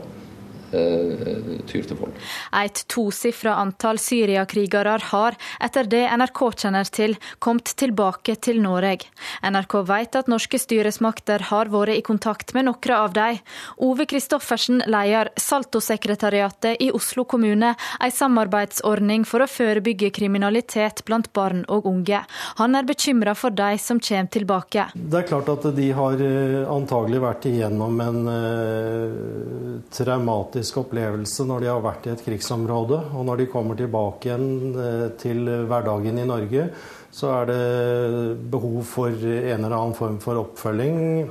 tyr til vold. Et tosifra antall syriakrigere har, etter det NRK kjenner til, kommet tilbake til Norge. NRK vet at norske styresmakter har vært i kontakt med noen av dem. Ove Kristoffersen leder Salto-sekretariatet i Oslo kommune, en samarbeidsordning for å forebygge kriminalitet blant barn og unge. Han er bekymra for de som kommer tilbake. Det er klart at de har eh, antagelig vært igjennom en traumatisk traumatisk opplevelse når de har vært i et krigsområde. Og når de kommer tilbake igjen eh, til hverdagen i Norge, så er det behov for en eller annen form for oppfølging.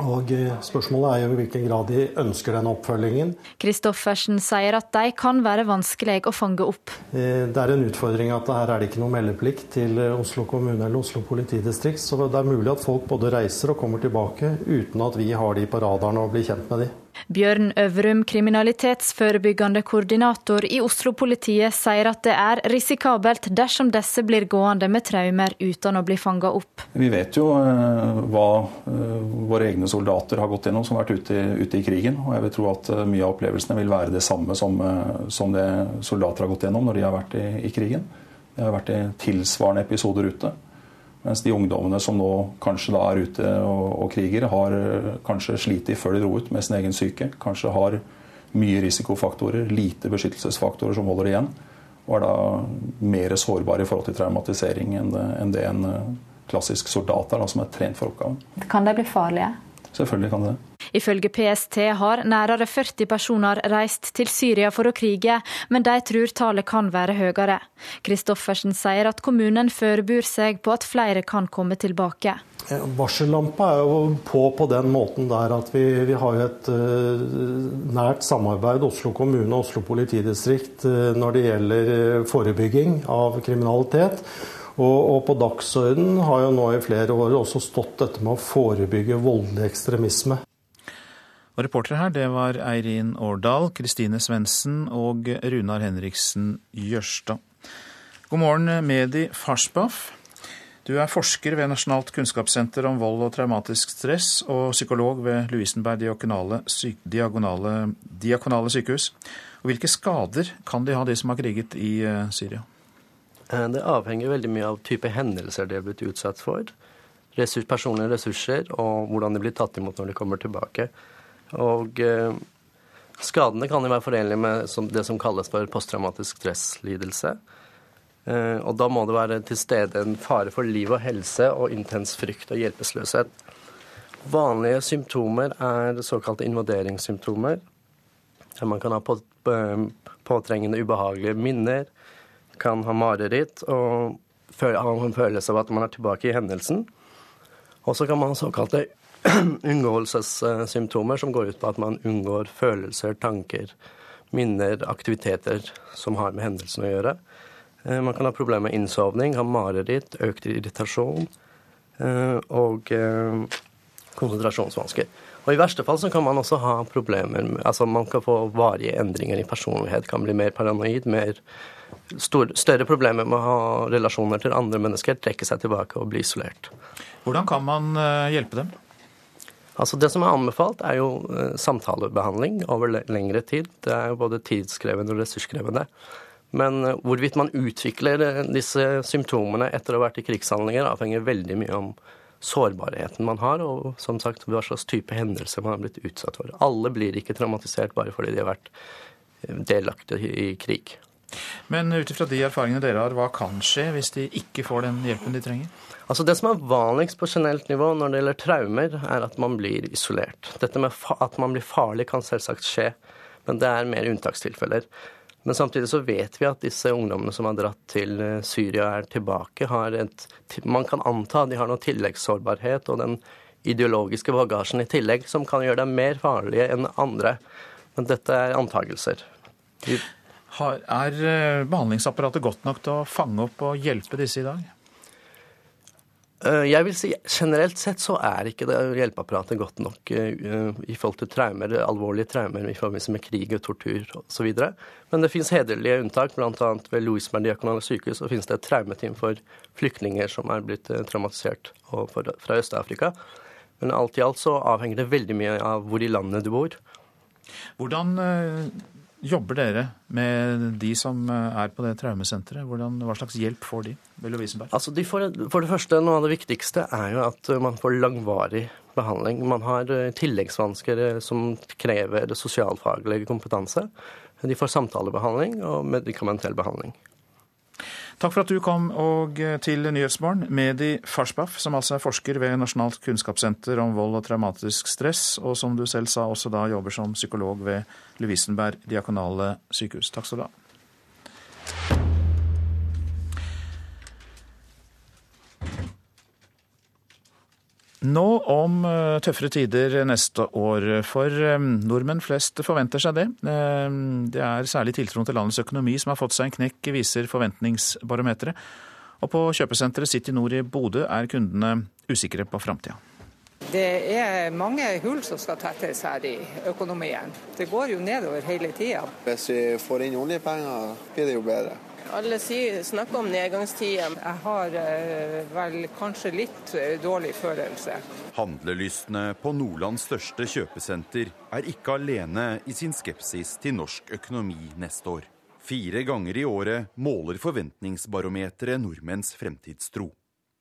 Og eh, Spørsmålet er jo i hvilken grad de ønsker den oppfølgingen. Kristoffersen sier at de kan være vanskelig å fange opp. Eh, det er en utfordring at her er det ikke noe meldeplikt til Oslo kommune eller Oslo politidistrikt. Så det er mulig at folk både reiser og kommer tilbake uten at vi har de på radaren og blir kjent med de. Bjørn Øvrum, kriminalitetsforebyggende koordinator i Oslo-politiet, sier at det er risikabelt dersom disse blir gående med traumer uten å bli fanga opp. Vi vet jo uh, hva uh, våre egne soldater har gått gjennom som har vært ute, ute, i krigen. og Jeg vil tro at uh, mye av opplevelsene vil være det samme som, som, det soldater har gått gjennom når de har vært i, i krigen. Det har vært i tilsvarende episoder ute. Mens de ungdommene som nå kanskje da er ute og, og kriger, har eh, kanskje slitt før de dro ut med sin egen syke. Kanskje har mye risikofaktorer, lite beskyttelsesfaktorer som holder igjen. Og er da mer sårbare i forhold til traumatisering enn det, en eh, klassisk soldat er, da, som er trent for oppgaven. Kan de bli farlige? Selvfølgelig kan det. Ifølge PST har nærmere 40 personer reist til Syria for å krige, men de tror tallet kan være høyere. Kristoffersen sier at kommunen forbereder seg på at flere kan komme tilbake. Varsellampa er jo på på den måten der at vi, vi har et uh, nært samarbeid Oslo kommune og Oslo politidistrikt uh, når det gjelder forebygging av kriminalitet. Og, og på dagsordenen har jo nå i flere år også stått dette med å forebygge voldelig ekstremisme. Og Reportere her det var Eirin Årdal, Kristine Svendsen og Runar Henriksen Jørstad. God morgen, Medi Farsbaf. Du er forsker ved Nasjonalt kunnskapssenter om vold og traumatisk stress og psykolog ved Lovisenberg diakonale, diagonale, diakonale sykehus. Og hvilke skader kan de ha, de som har kriget i eh, Syria? Eh, det avhenger veldig mye av type hendelser de har blitt utsatt for. Ressurs, personlige ressurser og hvordan de blir tatt imot når de kommer tilbake. Og eh, skadene kan jo være forenlige med som, det som kalles for posttraumatisk stresslidelse. Eh, og da må det være til stede en fare for liv og helse og intens frykt og hjelpeløshet. Vanlige symptomer er såkalte invaderingssymptomer. Der man kan ha på, eh, påtrengende ubehagelige minner, kan ha mareritt og ha en følelse av at man er tilbake i hendelsen. Og så kan man ha såkalte unngåelsessymptomer, som går ut på at man unngår følelser, tanker, minner, aktiviteter som har med hendelsen å gjøre. Eh, man kan ha problemer med innsovning, ha mareritt, økt irritasjon eh, og eh, konsentrasjonsvansker. Og I verste fall så kan man også ha problemer med, altså Man kan få varige endringer i personlighet, kan bli mer paranoid, mer stor, større problemer med å ha relasjoner til andre mennesker, trekke seg tilbake og bli isolert. Hvordan kan man eh, hjelpe dem? Altså Det som er anbefalt, er jo eh, samtalebehandling over lengre tid. Det er jo både tidskrevende og ressurskrevende. Men eh, hvorvidt man utvikler disse symptomene etter å ha vært i krigshandlinger, avhenger veldig mye om sårbarheten man har, og som sagt hva slags type hendelser man har blitt utsatt for. Alle blir ikke traumatisert bare fordi de har vært delaktige i krig. Men ut ifra de erfaringene dere har, hva kan skje hvis de ikke får den hjelpen de trenger? Altså Det som er vanligst på generelt nivå når det gjelder traumer, er at man blir isolert. Dette med at man blir farlig kan selvsagt skje, men det er mer unntakstilfeller. Men samtidig så vet vi at disse ungdommene som har dratt til eh, Syria er tilbake, et Man kan anta de har noe tilleggssårbarhet og den ideologiske bagasjen i tillegg som kan gjøre dem mer farlige enn andre. Men dette er antagelser. Er eh, behandlingsapparatet godt nok til å fange opp og hjelpe disse i dag? Eh, jeg vil si Generelt sett så er ikke det hjelpeapparatet godt nok uh, i forhold til traumer, alvorlige traumer i forbindelse med krig og tortur osv. Men det finnes hederlige unntak. Bl.a. ved Loisberg diakonale sykehus så finnes det et traumeteam for flyktninger som er blitt traumatisert fra Øst-Afrika. Men alt i alt så avhenger det veldig mye av hvor i landet du bor. Hvordan jobber dere med de som eh, er på det traumesenteret? hva slags hjelp får de? Altså de får, for det første, Noe av det viktigste er jo at man får langvarig behandling. Man har eh, tilleggsvansker eh, som krever sosialfaglig kompetanse. De får samtalebehandling og medikamentell behandling. Takk for at du kom og eh, til Nyhetsmorgen. Medi Farsbaf, som altså er forsker ved Nasjonalt kunnskapssenter om vold og traumatisk stress, og som du selv sa også da jobber som psykolog ved Lovisenberg diakonale sykehus. Takk skal du ha. Nå om eh, tøffere tider neste år, for eh, nordmenn flest forventer seg det. Eh, det er særlig tiltroen til landets økonomi som har fått seg en knekk, viser forventningsbarometeret. Og på kjøpesenteret City Nord i Bodø er kundene usikre på framtida. Det er mange hull som skal tettes her i økonomien. Det går jo nedover hele tida. Hvis vi får inn oljepenger, blir det jo bedre. Alle snakker om nedgangstiden. Jeg har eh, vel kanskje litt eh, dårlig følelse. Handlelystne på Nordlands største kjøpesenter er ikke alene i sin skepsis til norsk økonomi neste år. Fire ganger i året måler Forventningsbarometeret nordmenns fremtidstro.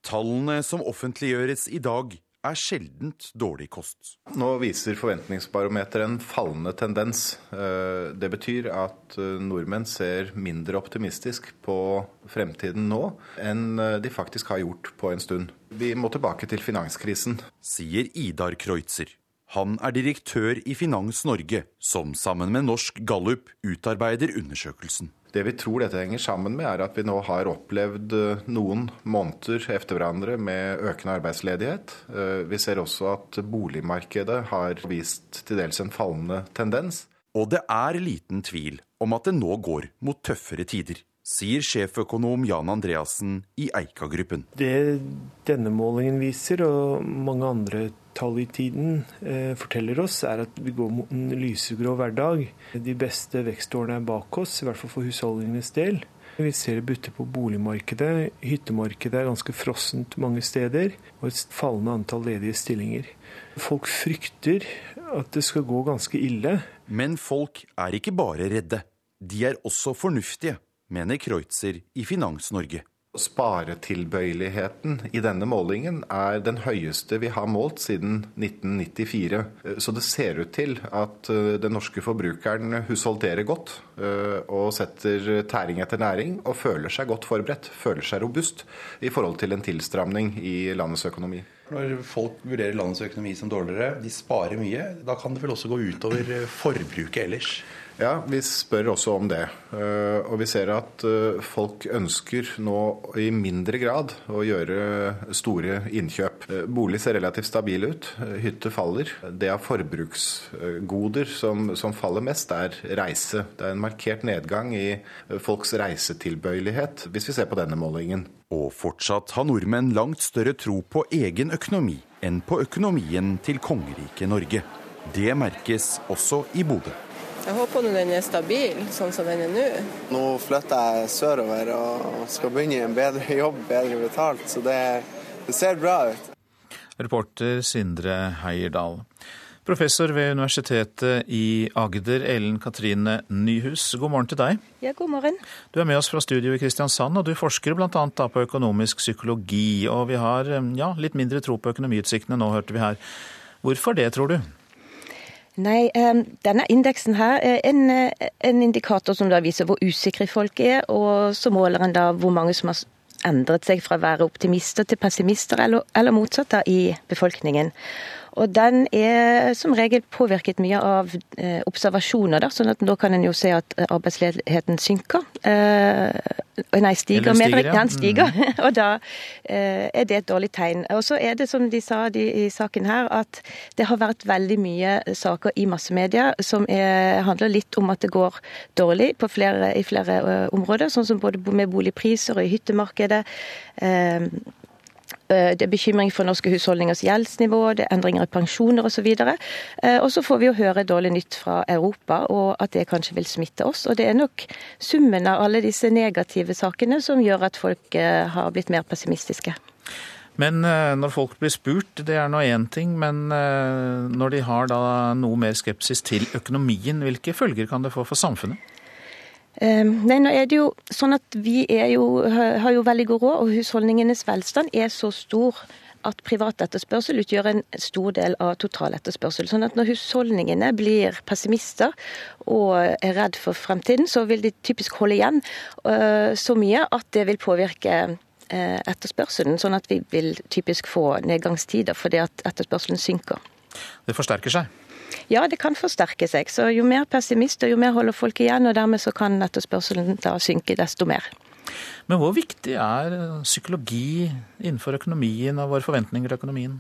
Tallene som offentliggjøres i dag, er sjeldent dårlig kost. Nå viser Forventningsbarometeret en fallende tendens. Eh, det betyr at eh, nordmenn ser mindre optimistisk på fremtiden nå enn eh, de faktisk har gjort på en stund. Vi må tilbake til finanskrisen. Sier Idar Kreutzer. Han er direktør i Finans Norge, som sammen med Norsk Gallup utarbeider undersøkelsen. Det vi tror dette henger sammen med, er at vi nå har opplevd eh, noen måneder etter hverandre med økende arbeidsledighet. Eh, vi ser også at boligmarkedet har vist til dels en fallende tendens. Og det er liten tvil om at det nå går mot tøffere tider sier sjeføkonom Jan Andreassen i Eika-gruppen. Det denne målingen viser, og mange andre tall i tiden eh, forteller oss, er at vi går mot en lysegrå hverdag. De beste vekstårene er bak oss, i hvert fall for husholdningenes del. Vi ser det butter på boligmarkedet. Hyttemarkedet er ganske frossent mange steder, og et fallende antall ledige stillinger. Folk frykter at det skal gå ganske ille. Men folk er ikke bare redde. De er også fornuftige mener Kreutzer i Finans-Norge. Sparetilbøyeligheten i denne målingen er den høyeste vi har målt siden 1994. Så det ser ut til at eh, den norske forbrukeren husholderer godt eh, og setter tæring etter næring og føler seg godt forberedt, føler seg robust i forhold til en tilstramning i landets økonomi. Når folk vurderer landets økonomi som dårligere, de sparer mye, da kan det vel også gå utover forbruket ellers? Ja, vi spør også om det. Eh, og vi ser at eh, folk ønsker nå i mindre grad å gjøre store innkjøp. Eh, bolig ser relativt stabil ut. Hytte faller. Det av forbruksgoder som, som faller mest, er reise. Det er en markert nedgang i folks reisetilbøyelighet, hvis vi ser på denne målingen. Og fortsatt har nordmenn langt større tro på egen økonomi enn på økonomien til kongeriket Norge. Det merkes også i Bodø. Jeg håper nå den er stabil, sånn som den er nå. Nå flytter jeg sørover og skal begynne i en bedre jobb, bedre betalt, så det, det ser bra ut. Reporter Sindre Heierdal. Professor ved Universitetet i Agder, Ellen Katrine Nyhus, god morgen til deg. Ja, god morgen. Du er med oss fra studio i Kristiansand, og du forsker bl.a. på økonomisk psykologi. Og vi har ja, litt mindre tro på økonomiutsiktene nå, hørte vi her. Hvorfor det, tror du? Nei, denne indeksen her er en, en indikator som da viser hvor usikre folk er, og så måler en da hvor mange som har endret seg fra å være optimister til pessimister, eller, eller motsatt da, i befolkningen. Og den er som regel påvirket mye av eh, observasjoner, da, sånn at nå kan en jo se at arbeidsledigheten synker. Eh, nei, stiger, Eller stiger. Ja. Den stiger. Mm. og da eh, er det et dårlig tegn. Og så er det som de sa de, i saken her, at det har vært veldig mye saker i massemedia som er, handler litt om at det går dårlig flere, i flere uh, områder, sånn som både med boligpriser og i hyttemarkedet. Eh, det er bekymring for norske husholdningers gjeldsnivå, det er endringer i pensjoner osv. Eh, og så får vi jo høre dårlig nytt fra Europa, og at det kanskje vil smitte oss. Og det er nok summen av alle disse negative sakene som gjør at folk eh, har blitt mer pessimistiske. Men når folk blir spurt, det er nå én ting, men når de har da noe mer skepsis til økonomien, hvilke følger kan det få for samfunnet? Ehm, nei, nå er det jo sånn at vi jo, har jo veldig god råd, og husholdningenes velstand er så stor at privat etterspørsel utgjør en stor del av total etterspørsel. Sånn at når husholdningene blir pessimister og er redd for fremtiden, så vil de typisk holde igjen øh, så mye at det vil påvirke øh, etterspørselen. Sånn at vi vil typisk få nedgangstider fordi at etterspørselen synker. Det forsterker seg? Ja, det kan forsterke seg. Så jo mer pessimister, jo mer holder folk igjen, og dermed så kan etterspørselen da synke desto mer. Men hvor viktig er psykologi innenfor økonomien og våre forventninger til økonomien?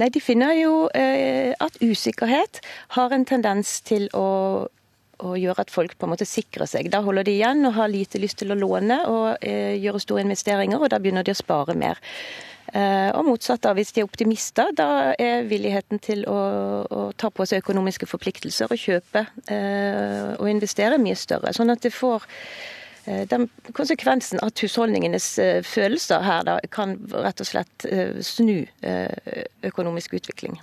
Nei, De finner jo eh, at usikkerhet har en tendens til å og gjøre at folk på en måte sikrer seg. Da holder de igjen og har lite lyst til å låne og eh, gjøre store investeringer, og da begynner de å spare mer. Eh, og motsatt, da, hvis de er optimister, da er villigheten til å, å ta på seg økonomiske forpliktelser og kjøpe eh, og investere mye større. Sånn at det får eh, den konsekvensen at husholdningenes følelser her da, kan rett og slett snu økonomisk utvikling.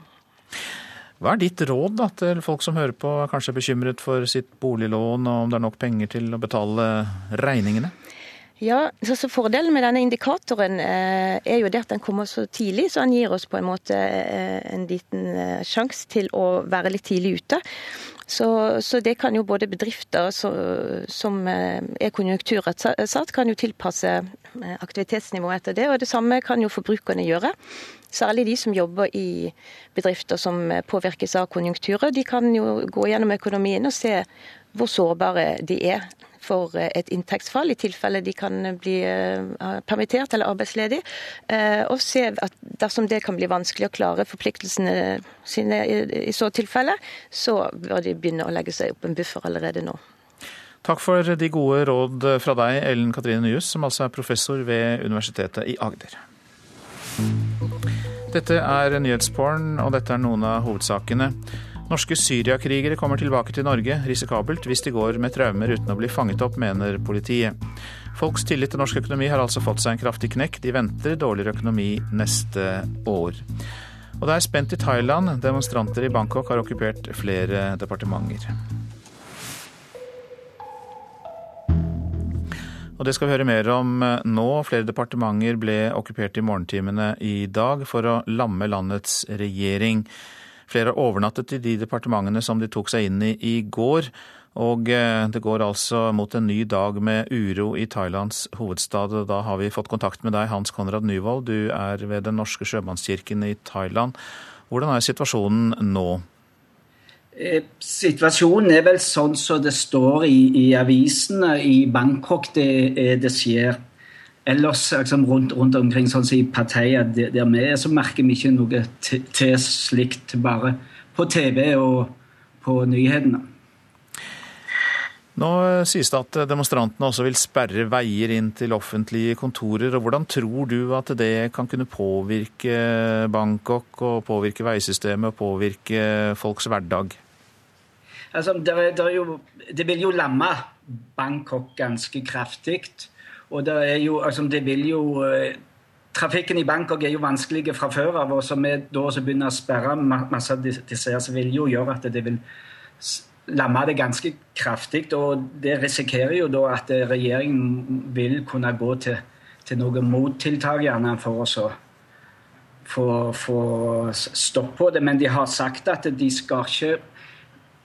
Hva er ditt råd da, til folk som hører på, er kanskje bekymret for sitt boliglån, og om det er nok penger til å betale regningene? Ja, så Fordelen med denne indikatoren eh, er jo det at den kommer så tidlig, så han gir oss på en måte eh, en liten eh, sjanse til å være litt tidlig ute. Så, så, det kan jo både bedrifter så, som er konjunkturutsatt, kan jo tilpasse aktivitetsnivået etter det. Og det samme kan jo forbrukerne gjøre. Særlig de som jobber i bedrifter som påvirkes av konjunkturer. De kan jo gå gjennom økonomien og se hvor sårbare de er for et inntektsfall, i tilfelle de kan bli eh, permittert eller arbeidsledig. Eh, og se at dersom det kan bli vanskelig å klare forpliktelsene sine i så tilfelle, så bør de begynne å legge seg opp en buffer allerede nå. Takk for de gode råd fra deg, Ellen Katrine Nyhus, som altså er professor ved Universitetet i Agder. Dette er Nyhetsporn, og dette er noen av hovedsakene. Norske syriakrigere kommer tilbake til Norge, risikabelt hvis de går med traumer uten å bli fanget opp, mener politiet. Folks tillit til norsk økonomi har altså fått seg en kraftig knekk. De venter dårligere økonomi neste år. Og det er spent i Thailand. Demonstranter i Bangkok har okkupert flere departementer. Og det skal vi høre mer om eh, nå. Flere departementer ble okkupert i morgentimene i dag for å lamme landets regjering. Flere har overnattet i de departementene som de tok seg inn i i går. Og eh, det går altså mot en ny dag med uro i Thailands hovedstad. Da har vi fått kontakt med deg, Hans Konrad Nyvold. Du er ved Den norske sjømannskirken i Thailand. Hvordan er situasjonen nå? Eh, situasjonen er vel sånn som det står i, i avisene i Bangkok det, eh, det skjer. Ellers liksom, rundt, rundt, omkring, sånn si, Pattaya, der vi er, så merker vi ikke noe til, slikt. Bare på TV og på nyhetene. Nå eh, sies det at demonstrantene også vil sperre veier inn til offentlige kontorer. og Hvordan tror du at det kan kunne påvirke Bangkok og påvirke veisystemet og påvirke folks hverdag? Altså, det, det, jo, det vil jo lamme Bangkok ganske kraftig. Og det er jo, altså, det vil jo eh, Trafikken i Bangkok er jo vanskelig fra før av, og så vi da begynner å sperre masse disse, så vil jo gjøre at det vil lamme det ganske kraftig. Og det risikerer jo da at regjeringen vil kunne gå til, til noen mottiltak gjerne for å få stopp på det. Men de har sagt at de skal ikke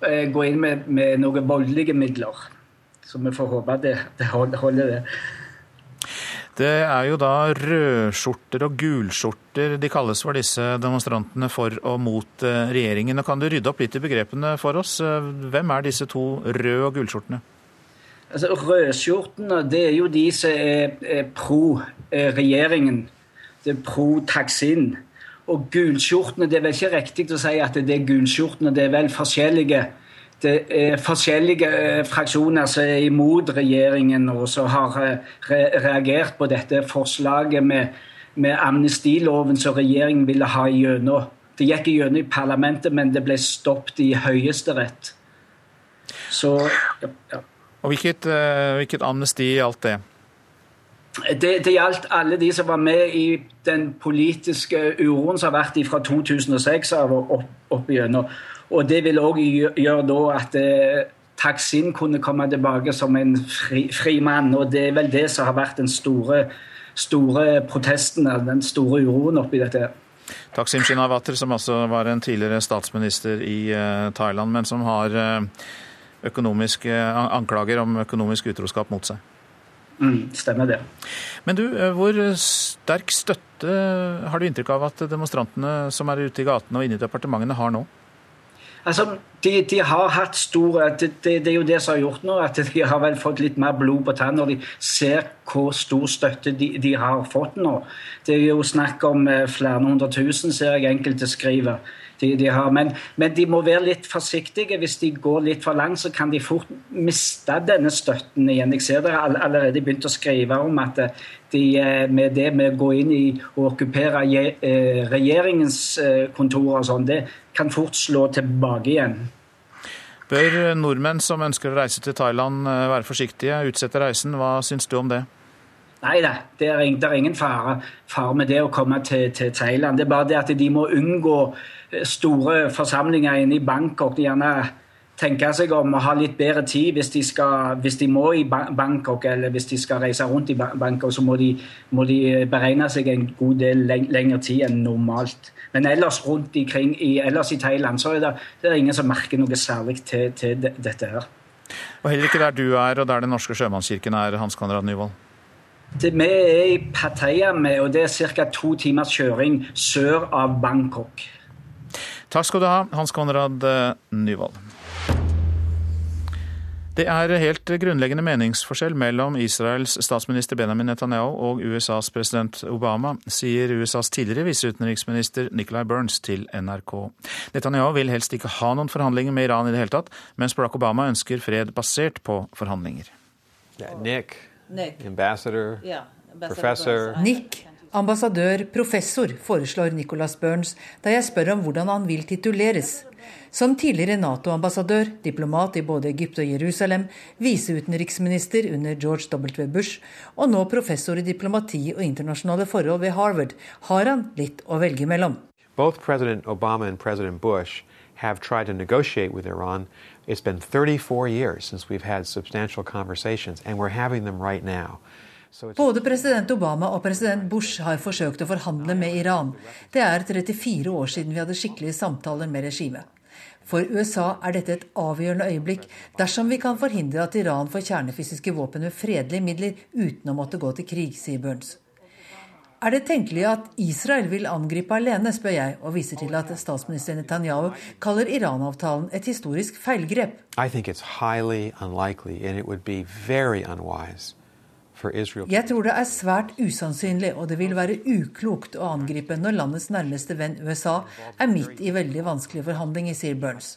eh, gå inn med, med noen voldelige midler. Så vi får håpe det, det holder, det. Det er jo da rødskjorter og gulskjorter de kalles for disse demonstrantene for og mot regjeringen. regjeringen. Kan du rydde opp litt i begrepene for oss? Eh, hvem er disse to røde og gulskjortene? Altså, Rødskjortene det er jo de som er, er pro eh, regjeringen. Det er pro Taksin. Og gulskjortene, det er vel ikke riktig å si at det er gulskjortene. Det er vel forskjellige det er forskjellige eh, fraksjoner som er imot regjeringen, og som har eh, reagert på dette forslaget med, med amnestiloven som regjeringen ville ha gjennom. Det gikk gjennom i parlamentet, men det ble stoppet i Høyesterett. Så ja. Og hvilket, eh, hvilket amnesti gjaldt det? Det, det gjaldt alle de som var med i den politiske uroen som har vært fra 2006 av og opp, opp igjennom. Og det vil òg gjøre da at eh, Taksin kunne komme tilbake som en fri, fri, mann. Og det er vel det som har vært den store, store protesten, den store uroen oppi dette. Taksim Shinawatra, som altså var en tidligere statsminister i uh, Thailand, men som har økonomiske anklager om økonomisk utroskap mot seg. Mm, stemmer det. Men du, hvor sterk støtte har du inntrykk av at demonstrantene som er ute i gatene og inne i departementene har nå? Altså, de, de, har hatt store det, det, er jo det som har gjort nå, at de har vel fått litt mer blod på tann når de ser hvor stor støtte de, de, har fått nå. Det er jo snakk om eh, flere hundre tusen, ser jeg enkelte skriver. De, de men, men, de må være litt forsiktige. Hvis de går litt for langt, så kan de fort miste denne støtten igjen. Jeg ser dere allerede begynt å skrive om at eh, de, eh, med det med å gå inn i og okkupere regjeringens kontorer og sånn, det kan fort slå tilbake igjen. Bør nordmenn som ønsker å reise til Thailand eh, være forsiktige, utsette reisen? Hva syns du om det? Nei da, det er, ingen fare, fare, med det å komme til, til, Thailand. Det er bare det at de må unngå eh, store forsamlinger inne i Bangkok. De Gjerne tenke seg om å ha litt bedre tid hvis de, skal, hvis de må i Bangkok, eller hvis de skal reise rundt i Bangkok, så må de, må de beregne seg en god del lengre tid enn normalt. Men ellers rundt ikring, i, ellers i Thailand så er det, det er ingen som merker noe særlig til, til dette her. Og heller ikke der du er, og der Den norske sjømannskirken er, Hans Konrad Nyvold? Det, vi er i Pattaya, og det er ca. to timers kjøring sør av Bangkok. Takk skal du ha, Hans Konrad eh, Nyvold. Det er helt grunnleggende meningsforskjell mellom Israels statsminister Benjamin Netanyahu og USAs president Obama, sier USAs tidligere viseutenriksminister Nicolai Burns til NRK. Netanyahu vil helst ikke ha noen forhandlinger med Iran i det hele tatt, mens Barack Obama ønsker fred basert på forhandlinger. Nick, Nick. ambassador, yeah, professor. Nick, ambassadør, professor, foreslår Nicolas Burns da jeg spør om hvordan han vil tituleres. Som tidligere Nato-ambassadør, diplomat i både Egypt og Jerusalem, viseutenriksminister under George W. Bush og nå professor i diplomati og internasjonale forhold ved Harvard, har han litt å velge mellom. Both President Obama and President Bush have tried to negotiate with Iran. It's been 34 years since we've had substantial conversations, and we're having them right now. Både president Obama og president Bush har forsøkt å forhandle med Iran. Det er 34 år siden vi hadde skikkelige samtaler med regimet. For USA er dette et avgjørende øyeblikk dersom vi kan forhindre at Iran får kjernefysiske våpen med fredelige midler uten å måtte gå til krig, sier Burns. Er det tenkelig at Israel vil angripe alene, spør jeg, og viser til at statsminister Netanyahu kaller Iran-avtalen et historisk feilgrep. I think it's highly unlikely, and it would be very unwise jeg tror det er svært usannsynlig, og det vil være uklokt å angripe når landets nærmeste venn USA er midt i veldig vanskelige forhandlinger, sier Burns.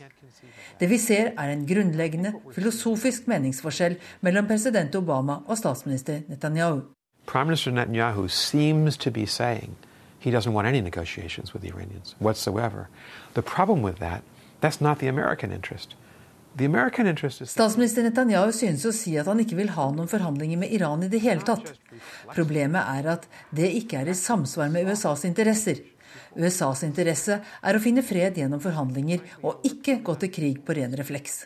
Det vi ser, er en grunnleggende filosofisk meningsforskjell mellom president Obama og statsminister Netanyahu. Prime Netanyahu seems to be saying he doesn't want any negotiations with the Iranians whatsoever. The problem with that, that's not the American interest. Statsminister Netanyahu synes å si at han ikke vil ha noen forhandlinger med Iran i det hele tatt. Problemet er at det ikke er i samsvar med USAs interesser. USAs interesse er å finne fred gjennom forhandlinger, og ikke gå til krig på ren refleks.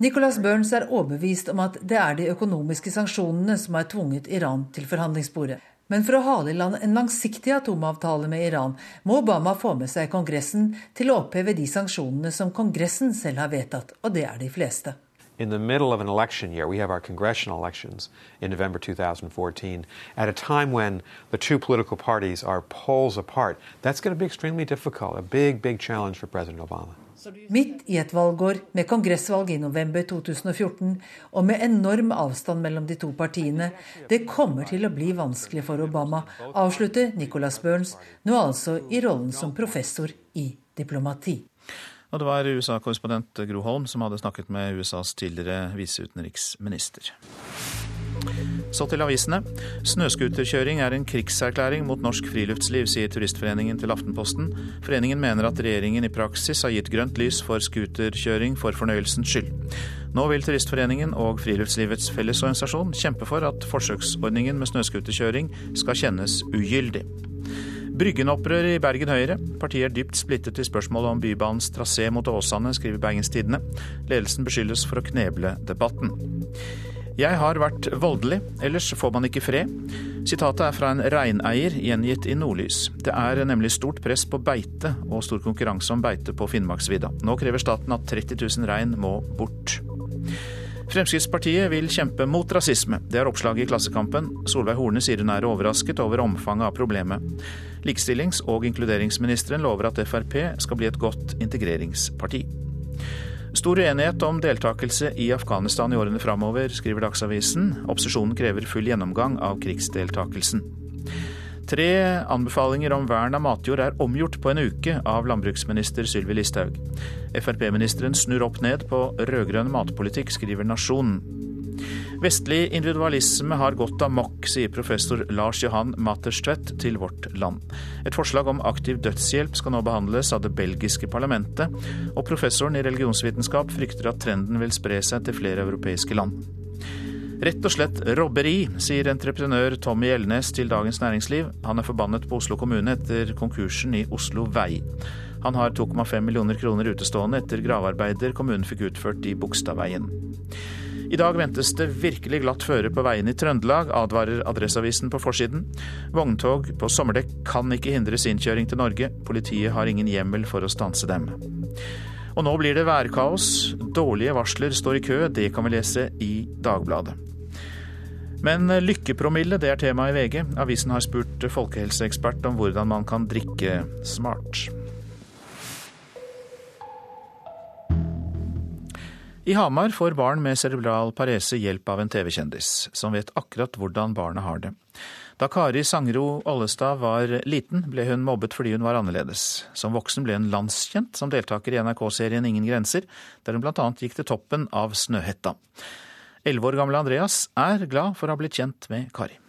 Nicholas Burns er overbevist om at det er de økonomiske sanksjonene som har tvunget Iran til forhandlingsbordet. Men for å hale i land en langsiktig atomavtale med Iran, må Obama få med seg Kongressen til å oppheve de sanksjonene som Kongressen selv har vedtatt, og det er de fleste. in the middle of an election year, we have our congressional elections in November 2014, at a time when the two political parties are poles apart. That's going to be extremely difficult, a big, big challenge for President Obama. Midt i et valgår, med kongressvalg i november 2014 og med enorm avstand mellom de to partiene, det kommer til å bli vanskelig for Obama, avslutter Nicholas Burns, nå altså i rollen som professor i diplomati. Og det var USA-korrespondent Gro Holm som hadde snakket med USAs tidligere viseutenriksminister. Så til avisene. Snøscooterkjøring er en krigserklæring mot norsk friluftsliv, sier Turistforeningen til Aftenposten. Foreningen mener at regjeringen i praksis har gitt grønt lys for scooterkjøring for fornøyelsens skyld. Nå vil Turistforeningen og Friluftslivets Fellesorganisasjon kjempe for at forsøksordningen med snøscooterkjøring skal kjennes ugyldig. Bryggen-opprøret i Bergen Høyre. Partiet er dypt splittet i spørsmålet om Bybanens trasé mot Åsane, skriver Bergens Tidende. Ledelsen beskyldes for å kneble debatten. Jeg har vært voldelig, ellers får man ikke fred. Sitatet er fra en reineier gjengitt i Nordlys. Det er nemlig stort press på beite og stor konkurranse om beite på Finnmarksvidda. Nå krever staten at 30 000 rein må bort. Fremskrittspartiet vil kjempe mot rasisme. Det er oppslaget i Klassekampen. Solveig Horne sier hun er overrasket over omfanget av problemet. Likestillings- og inkluderingsministeren lover at Frp skal bli et godt integreringsparti. Stor uenighet om deltakelse i Afghanistan i årene framover, skriver Dagsavisen. Opposisjonen krever full gjennomgang av krigsdeltakelsen. Tre anbefalinger om vern av matjord er omgjort på en uke av landbruksminister Sylvi Listhaug. Frp-ministeren snur opp ned på rød-grønn matpolitikk, skriver Nasjonen. Vestlig individualisme har gått amok, sier professor Lars Johan Matterstvedt til Vårt Land. Et forslag om aktiv dødshjelp skal nå behandles av det belgiske parlamentet, og professoren i religionsvitenskap frykter at trenden vil spre seg til flere europeiske land. Rett og slett robberi, sier entreprenør Tommy Elnes til Dagens Næringsliv. Han er forbannet på Oslo kommune etter konkursen i Oslo Vei. Han har 2,5 millioner kroner utestående etter gravearbeider kommunen fikk utført i Bogstadveien. I dag ventes det virkelig glatt føre på veiene i Trøndelag, advarer Adresseavisen på forsiden. Vogntog på sommerdekk kan ikke hindre innkjøring til Norge. Politiet har ingen hjemmel for å stanse dem. Og nå blir det værkaos. Dårlige varsler står i kø, det kan vi lese i Dagbladet. Men lykkepromille det er tema i VG. Avisen har spurt folkehelseekspert om hvordan man kan drikke smart. I Hamar får barn med cerebral parese hjelp av en TV-kjendis, som vet akkurat hvordan barnet har det. Da Kari Sangro Ollestad var liten, ble hun mobbet fordi hun var annerledes. Som voksen ble hun landskjent som deltaker i NRK-serien Ingen grenser, der hun bl.a. gikk til toppen av Snøhetta. Elleve år gamle Andreas er glad for å ha blitt kjent med Kari.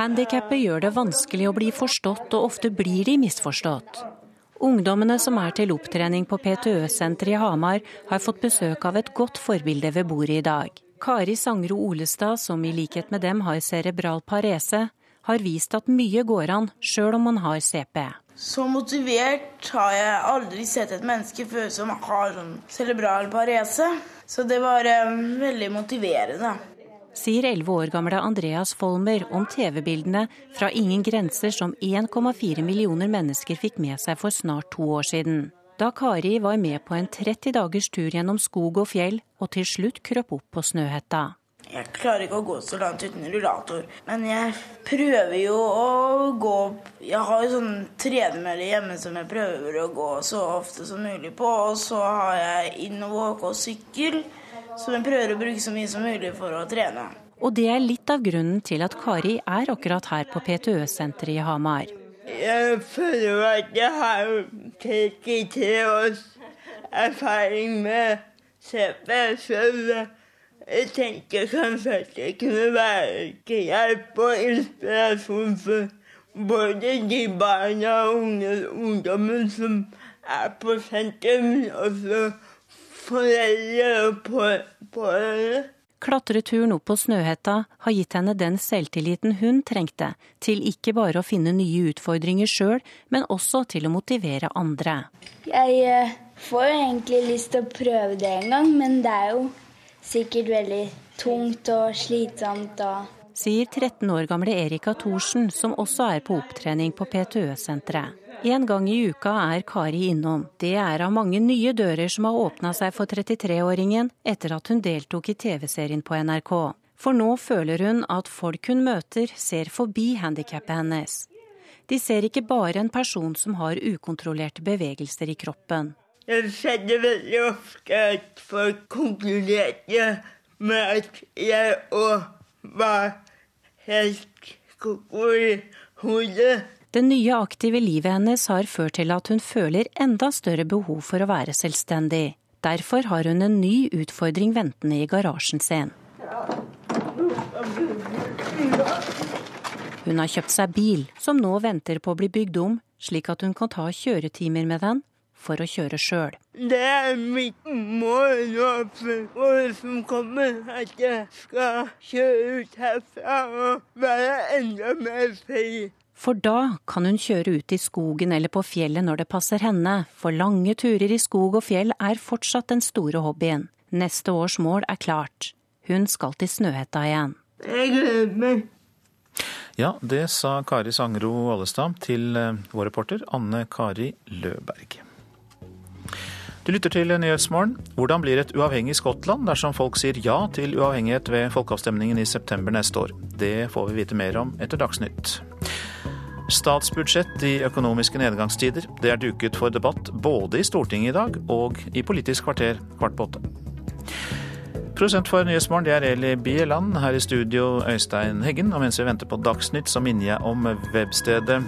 Handikappet gjør det vanskelig å bli forstått, og ofte blir de misforstått. Ungdommene som er til opptrening på PTØ-senteret i Hamar, har fått besøk av et godt forbilde ved bordet i dag. Kari Sangro Olestad, som i likhet med dem har cerebral parese, har vist at mye går an, sjøl om man har CP. Så motivert har jeg aldri sett et menneske før som har sånn cerebral parese. Så det var um, veldig motiverende. Sier 11 år gamle Andreas Folmer om TV-bildene fra Ingen grenser som 1,4 millioner mennesker fikk med seg for snart to år siden. Da Kari var med på en 30 dagers tur gjennom skog og fjell, og til slutt krøp opp på Snøhetta. Jeg klarer ikke å gå så langt uten rullator, men jeg prøver jo å gå Jeg har jo sånn tredemølle hjemme som jeg prøver å gå så ofte som mulig på, og så har jeg innwalk og sykkel som jeg prøver å bruke så mye som mulig for å trene. Og det er litt av grunnen til at Kari er akkurat her på PTØ-senteret i Hamar. Jeg føler at jeg har 33 års erfaring med CP, jeg tenker kanskje at det kunne være til hjelp og inspirasjon for både de barna og unge ungdommen som er på sentrum, og foreldre på pårørende. Klatreturen opp på Snøhetta har gitt henne den selvtilliten hun trengte til ikke bare å finne nye utfordringer sjøl, men også til å motivere andre. Jeg eh, får jo egentlig lyst til å prøve det en gang, men det er jo sikkert veldig tungt og slitsomt. og Sier 13 år gamle Erika Thorsen, som også er på opptrening på PTØ-senteret. En gang i uka er Kari innom. Det er av mange nye dører som har åpna seg for 33-åringen etter at hun deltok i TV-serien på NRK. For nå føler hun at folk hun møter, ser forbi handikappet hennes. De ser ikke bare en person som har ukontrollerte bevegelser i kroppen. Jeg kjenner veldig ofte at folk konkluderte med at jeg òg var helt koko i hodet. Det nye aktive livet hennes har ført til at hun føler enda større behov for å være selvstendig. Derfor har hun en ny utfordring ventende i garasjen sin. Hun har kjøpt seg bil, som nå venter på å bli bygd om, slik at hun kan ta kjøretimer med den for å kjøre sjøl. Det er mitt mål for året som kommer, at jeg skal kjøre ut herfra og være enda mer fri. For da kan hun kjøre ut i skogen eller på fjellet når det passer henne, for lange turer i skog og fjell er fortsatt den store hobbyen. Neste års mål er klart. Hun skal til Snøhetta igjen. Jeg gleder meg. Ja, det sa Kari Sangro Ollestad til vår reporter Anne Kari Løberg. Du lytter til Nyhetsmorgen. Hvordan blir et uavhengig Skottland dersom folk sier ja til uavhengighet ved folkeavstemningen i september neste år? Det får vi vite mer om etter Dagsnytt. Statsbudsjett i økonomiske nedgangstider. Det er duket for debatt både i Stortinget i dag og i Politisk kvarter kvart på åtte. Produsent for Nyhetsmorgen det er Eli Bieland. Her i studio Øystein Heggen. Og mens vi venter på Dagsnytt, så minner jeg om webstedet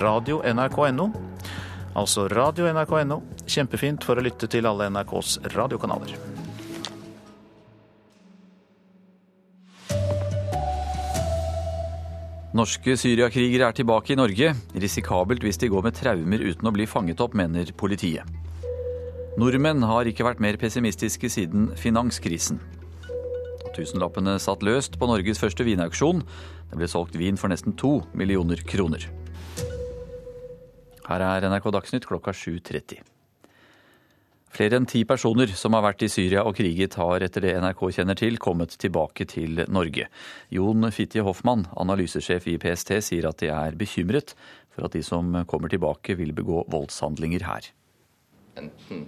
radio.nrk.no altså radio.nrk.no. Kjempefint for å lytte til alle NRKs radiokanaler. Norske syriakrigere er tilbake i Norge. Risikabelt hvis de går med traumer uten å bli fanget opp, mener politiet. Nordmenn har ikke vært mer pessimistiske siden finanskrisen. Tusenlappene satt løst på Norges første vinauksjon. Det ble solgt vin for nesten to millioner kroner. Her er NRK Dagsnytt klokka 7.30. Flere enn ti personer som har vært i Syria og kriget, har etter det NRK kjenner til, kommet tilbake til Norge. Jon Fitje Hoffmann, analysesjef i PST, sier at de er bekymret for at de som kommer tilbake, vil begå voldshandlinger her. Enten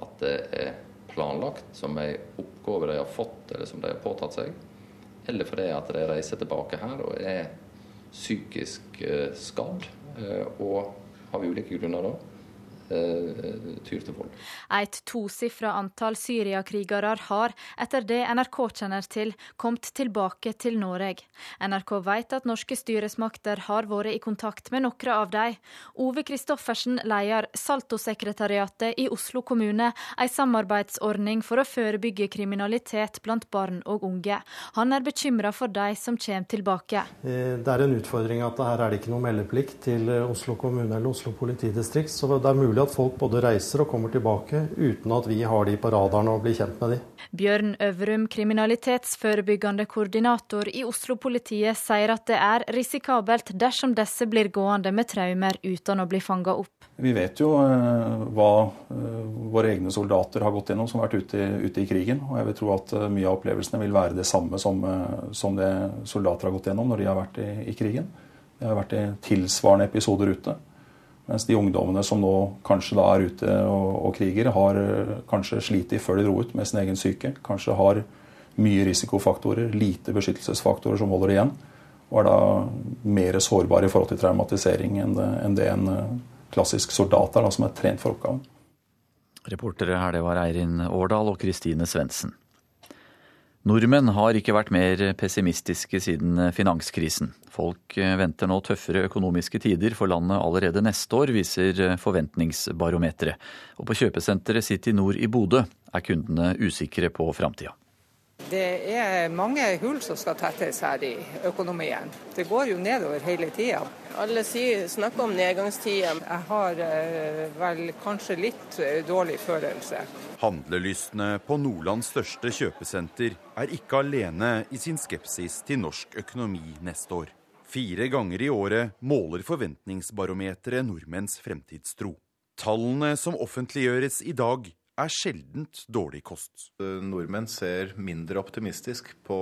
at det er planlagt som ei oppgave de har fått eller som de har påtatt seg, eller fordi at de reiser tilbake her og er psykisk eh, skadd eh, og av ulike grunner da, tyr til vold. Et tosifra antall syriakrigere har, etter det NRK kjenner til, kommet tilbake til Norge. NRK vet at norske styresmakter har vært i kontakt med noen av dem. Ove Kristoffersen leder Salto-sekretariatet i Oslo kommune, en samarbeidsordning for å forebygge kriminalitet blant barn og unge. Han er bekymra for de som kommer tilbake. Eh, det er en utfordring at her er det ikke noe meldeplikt til Oslo kommune eller Oslo politidistrikt. så det er mulig at folk både reiser og kommer tilbake uten at vi har de på radaren og blir kjent med de. Bjørn Øvrum, kriminalitetsforebyggende koordinator i Oslo-politiet, sier at det er risikabelt dersom disse blir gående med traumer uten å bli fanga opp. Vi vet jo uh, hva uh, våre egne soldater har gått gjennom som har vært ute, ute, i krigen. Og jeg vil tro at uh, mye av opplevelsene vil være det samme som, som, det soldater har gått gjennom når de har vært i, i krigen. Det har vært i tilsvarende episoder ute. Mens de ungdommene som nå kanskje da er ute og, og kriger, har eh, kanskje slitt før de dro ut med sin egen syke. Kanskje har mye risikofaktorer, lite beskyttelsesfaktorer som holder igjen. Og er da mer sårbare i forhold til traumatisering enn det, enn det en eh, klassisk soldat er, da, som er trent for oppgaven. Reportere her det var Eirin Årdal og Kristine Svendsen. Nordmenn har ikke vært mer pessimistiske siden finanskrisen. Folk venter nå tøffere økonomiske tider for landet allerede neste år, viser Forventningsbarometeret. Og på kjøpesenteret City Nord i Bodø er kundene usikre på framtida. Det er mange hull som skal tettes her i økonomien. Det går jo nedover hele tida. Alle sier, snakker om nedgangstider. Jeg har eh, vel kanskje litt eh, dårlig følelse. Handlelystne på Nordlands største kjøpesenter er ikke alene i sin skepsis til norsk økonomi neste år. Fire ganger i året måler Forventningsbarometeret nordmenns fremtidstro. Tallene som offentliggjøres i dag, er sjeldent dårlig kost. Nordmenn ser mindre optimistisk på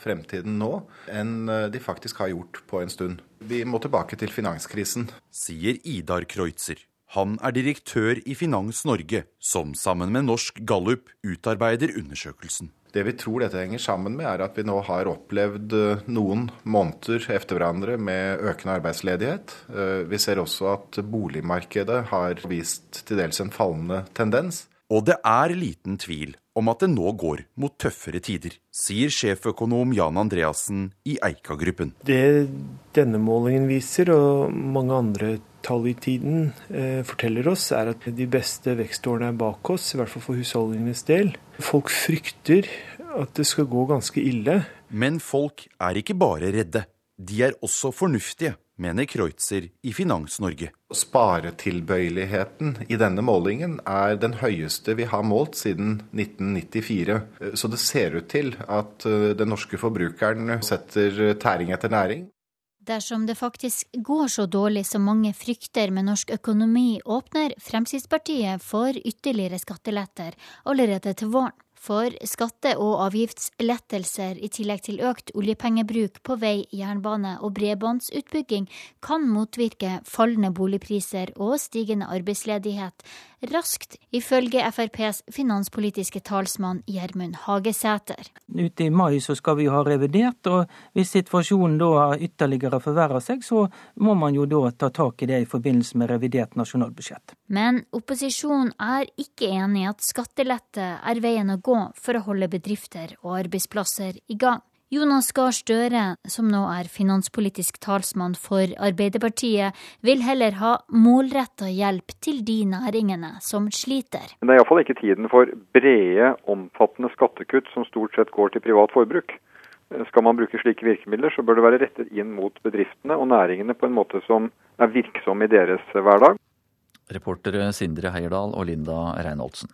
fremtiden nå enn de faktisk har gjort på en stund. Vi må tilbake til finanskrisen. Sier Idar Kreutzer. Han er direktør i Finans Norge, som sammen med Norsk Gallup utarbeider undersøkelsen. Det vi tror dette henger sammen med, er at vi nå har opplevd eh, noen måneder etter hverandre med økende arbeidsledighet. Eh, vi ser også at boligmarkedet har vist til dels en fallende tendens. Og det er liten tvil om at det nå går mot tøffere tider, sier sjeføkonom Jan Andreassen i Eika-gruppen. Det denne målingen viser, og mange andre tall i tiden eh, forteller oss, er at de beste vekstårene er bak oss, i hvert fall for husholdningenes del. Folk frykter at det skal gå ganske ille. Men folk er ikke bare redde, de er også fornuftige mener Kreutzer i Finans-Norge. Sparetilbøyeligheten i denne målingen er den høyeste vi har målt siden 1994. Så det ser ut til at eh, den norske forbrukeren setter tæring etter næring. Dersom det faktisk går så dårlig som mange frykter med norsk økonomi, åpner Fremskrittspartiet for ytterligere skatteletter allerede til våren. For skatte- og avgiftslettelser i tillegg til økt oljepengebruk på vei, jernbane og bredbåndsutbygging kan motvirke fallende boligpriser og stigende arbeidsledighet, raskt, ifølge FrPs finanspolitiske talsmann Gjermund Hagesæter. Ute i mai så skal vi ha revidert, og hvis situasjonen da ytterligere forverrer seg, så må man jo da ta tak i det i forbindelse med revidert nasjonalbudsjett. Men opposisjonen er ikke enig i at skattelette er veien å gå for å holde bedrifter og arbeidsplasser i gang. Jonas Gahr Støre, som nå er finanspolitisk talsmann for Arbeiderpartiet, vil heller ha målretta hjelp til de næringene som sliter. Men det er iallfall ikke tiden for brede, omfattende skattekutt som stort sett går til privat forbruk. Skal man bruke slike virkemidler, så bør det være rettet inn mot bedriftene og næringene på en måte som er virksom i deres hverdag. Reportere Sindre Heierdal og Linda Reinholdsen.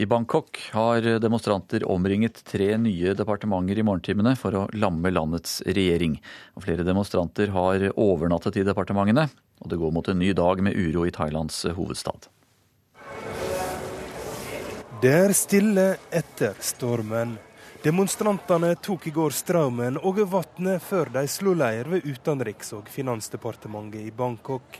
I Bangkok har demonstranter omringet tre nye departementer i morgentimene for å lamme landets regjering. Og flere demonstranter har overnattet i departementene, og det går mot en ny dag med uro i Thailands hovedstad. Det er stille etter stormen. Demonstrantene tok i går strømmen og vannet før de slo leir ved utenriks- og finansdepartementet i Bangkok.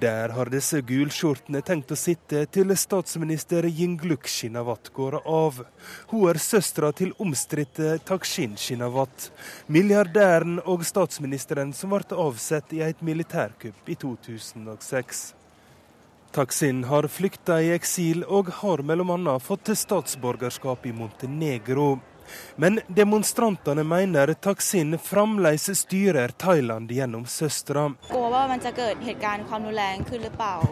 Der har disse gulskjortene tenkt å sitte til statsminister Yingluk Shinawat går av. Hun er søstera til omstridte Takshin Shinawat, milliardæren og statsministeren som ble avsatt i et militærkupp i 2006. Taksin har flykta i eksil og har bl.a. fått statsborgerskap i Montenegro. Men demonstrantene mener Taksin fremdeles styrer Thailand gjennom søstera.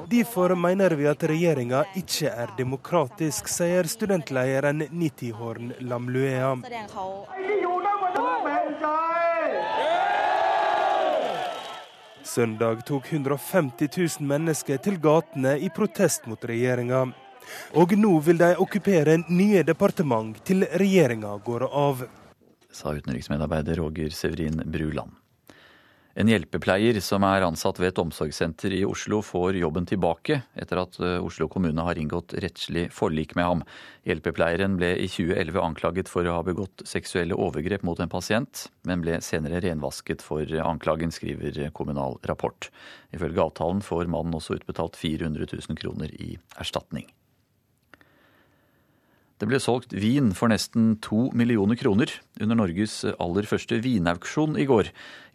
Derfor mener vi at regjeringa ikke er demokratisk, sier studentlederen Nitihorn Lamluea. Søndag tok 150 000 mennesker til gatene i protest mot regjeringa. Og nå vil de okkupere nye departement til regjeringa går av. Sa utenriksmedarbeider Roger Severin Bruland. En hjelpepleier som er ansatt ved et omsorgssenter i Oslo, får jobben tilbake etter at eh, Oslo kommune har inngått rettslig forlik med ham. Hjelpepleieren ble i 2011 anklaget for å ha begått seksuelle overgrep mot en pasient, men ble senere renvasket for anklagen, skriver Kommunal Rapport. Ifølge avtalen får mannen også utbetalt 400 000 kroner i erstatning. Det ble solgt vin for nesten to millioner kroner under Norges aller første vinauksjon i går.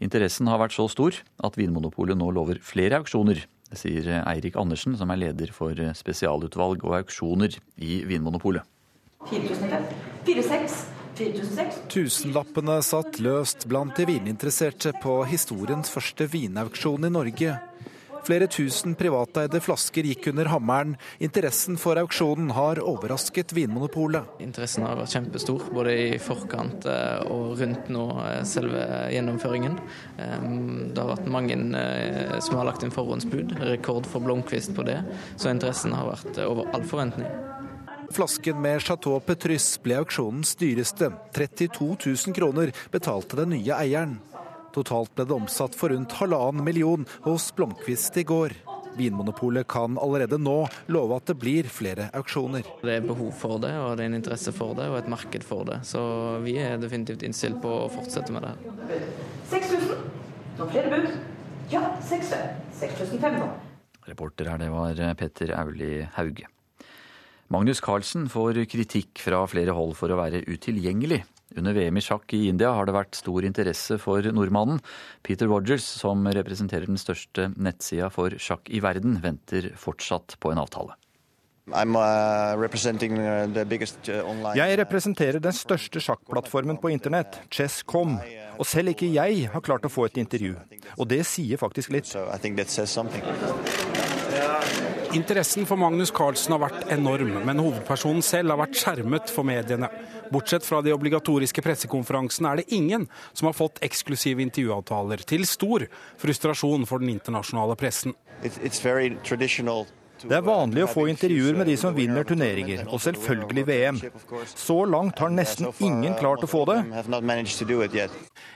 Interessen har vært så stor at Vinmonopolet nå lover flere auksjoner. Det sier Eirik Andersen, som er leder for spesialutvalg og auksjoner i Vinmonopolet. 4006. Tusenlappene satt løst blant de vininteresserte på historiens første vinauksjon i Norge. Flere tusen privateide flasker gikk under hammeren. Interessen for auksjonen har overrasket Vinmonopolet. Interessen har vært kjempestor, både i forkant eh, og rundt nå eh, selve gjennomføringen. Det har vært mange eh, som har lagt inn forhåndsbud, rekord for Blomkvist på det. Så interessen har vært over all forventning. Flasken med Chateau Petrus ble auksjonens dyreste. 32 000 kroner betalte den nye eieren. Totalt ble det omsatt for rundt halvannen million hos Blomkvist i går. Vinmonopolet kan allerede nå love at det blir flere auksjoner. Det er behov for det, og det er en interesse for det, og et marked for det. Så vi er definitivt innstilt på å fortsette med det. 6000. Nå flere bud? Ja, 6500. Reporter her, det var Petter Auli Hauge. Magnus Carlsen får kritikk fra flere hold for å være utilgjengelig. Under VM i sjakk i India har det vært stor interesse for nordmannen. Peter Rogers, som representerer den største nettsida for sjakk i verden, venter fortsatt på en avtale. Uh, uh, uh, jeg representerer den største sjakkplattformen på internett, Chess.com. Og selv ikke jeg har klart å få et intervju. Og det sier faktisk litt. Interessen for Magnus Carlsen har vært enorm, men hovedpersonen selv har vært skjermet for mediene. Bortsett fra de obligatoriske pressekonferansene er det ingen som har fått eksklusive intervjuavtaler, til stor frustrasjon for den internasjonale pressen. It's det er vanlig å få intervjuer med de som vinner turneringer, og selvfølgelig VM. Så langt har nesten ingen klart å få det.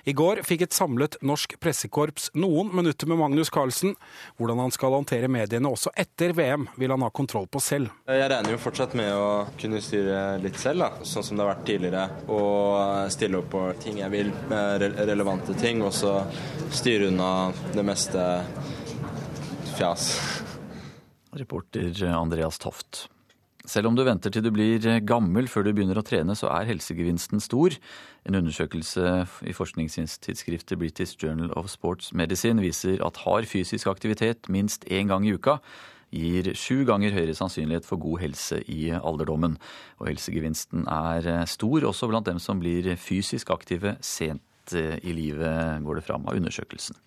I går fikk et samlet norsk pressekorps noen minutter med Magnus Carlsen. Hvordan han skal håndtere mediene også etter VM, vil han ha kontroll på selv. Jeg regner jo fortsatt med å kunne styre litt selv, da, sånn som det har vært tidligere. Og stille opp på ting jeg vil, relevante ting, og så styre unna det meste fjas. Reporter Andreas Toft. Selv om du venter til du blir gammel før du begynner å trene, så er helsegevinsten stor. En undersøkelse i forskningstidsskriftet British Journal of Sports Medicine viser at hard fysisk aktivitet minst én gang i uka gir sju ganger høyere sannsynlighet for god helse i alderdommen. Og helsegevinsten er stor også blant dem som blir fysisk aktive sent i livet, går det fram av undersøkelsen.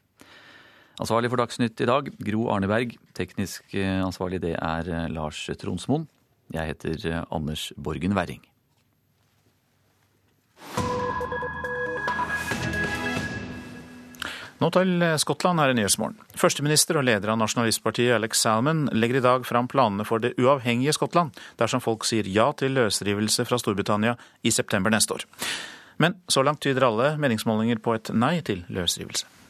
Ansvarlig for Dagsnytt i dag, Gro Arneberg. Teknisk ansvarlig det er Lars Tronsmoen. Jeg heter eh, Anders Borgen Werring. Nå til eh, Skottland her i Nyhetsmorgen. Førsteminister og leder av nasjonalistpartiet Alex Salmon legger i dag fram planene for det uavhengige Skottland, dersom folk sier ja til løsrivelse fra Storbritannia i september neste år. Men så langt tyder alle meningsmålinger på et nei til løsrivelse.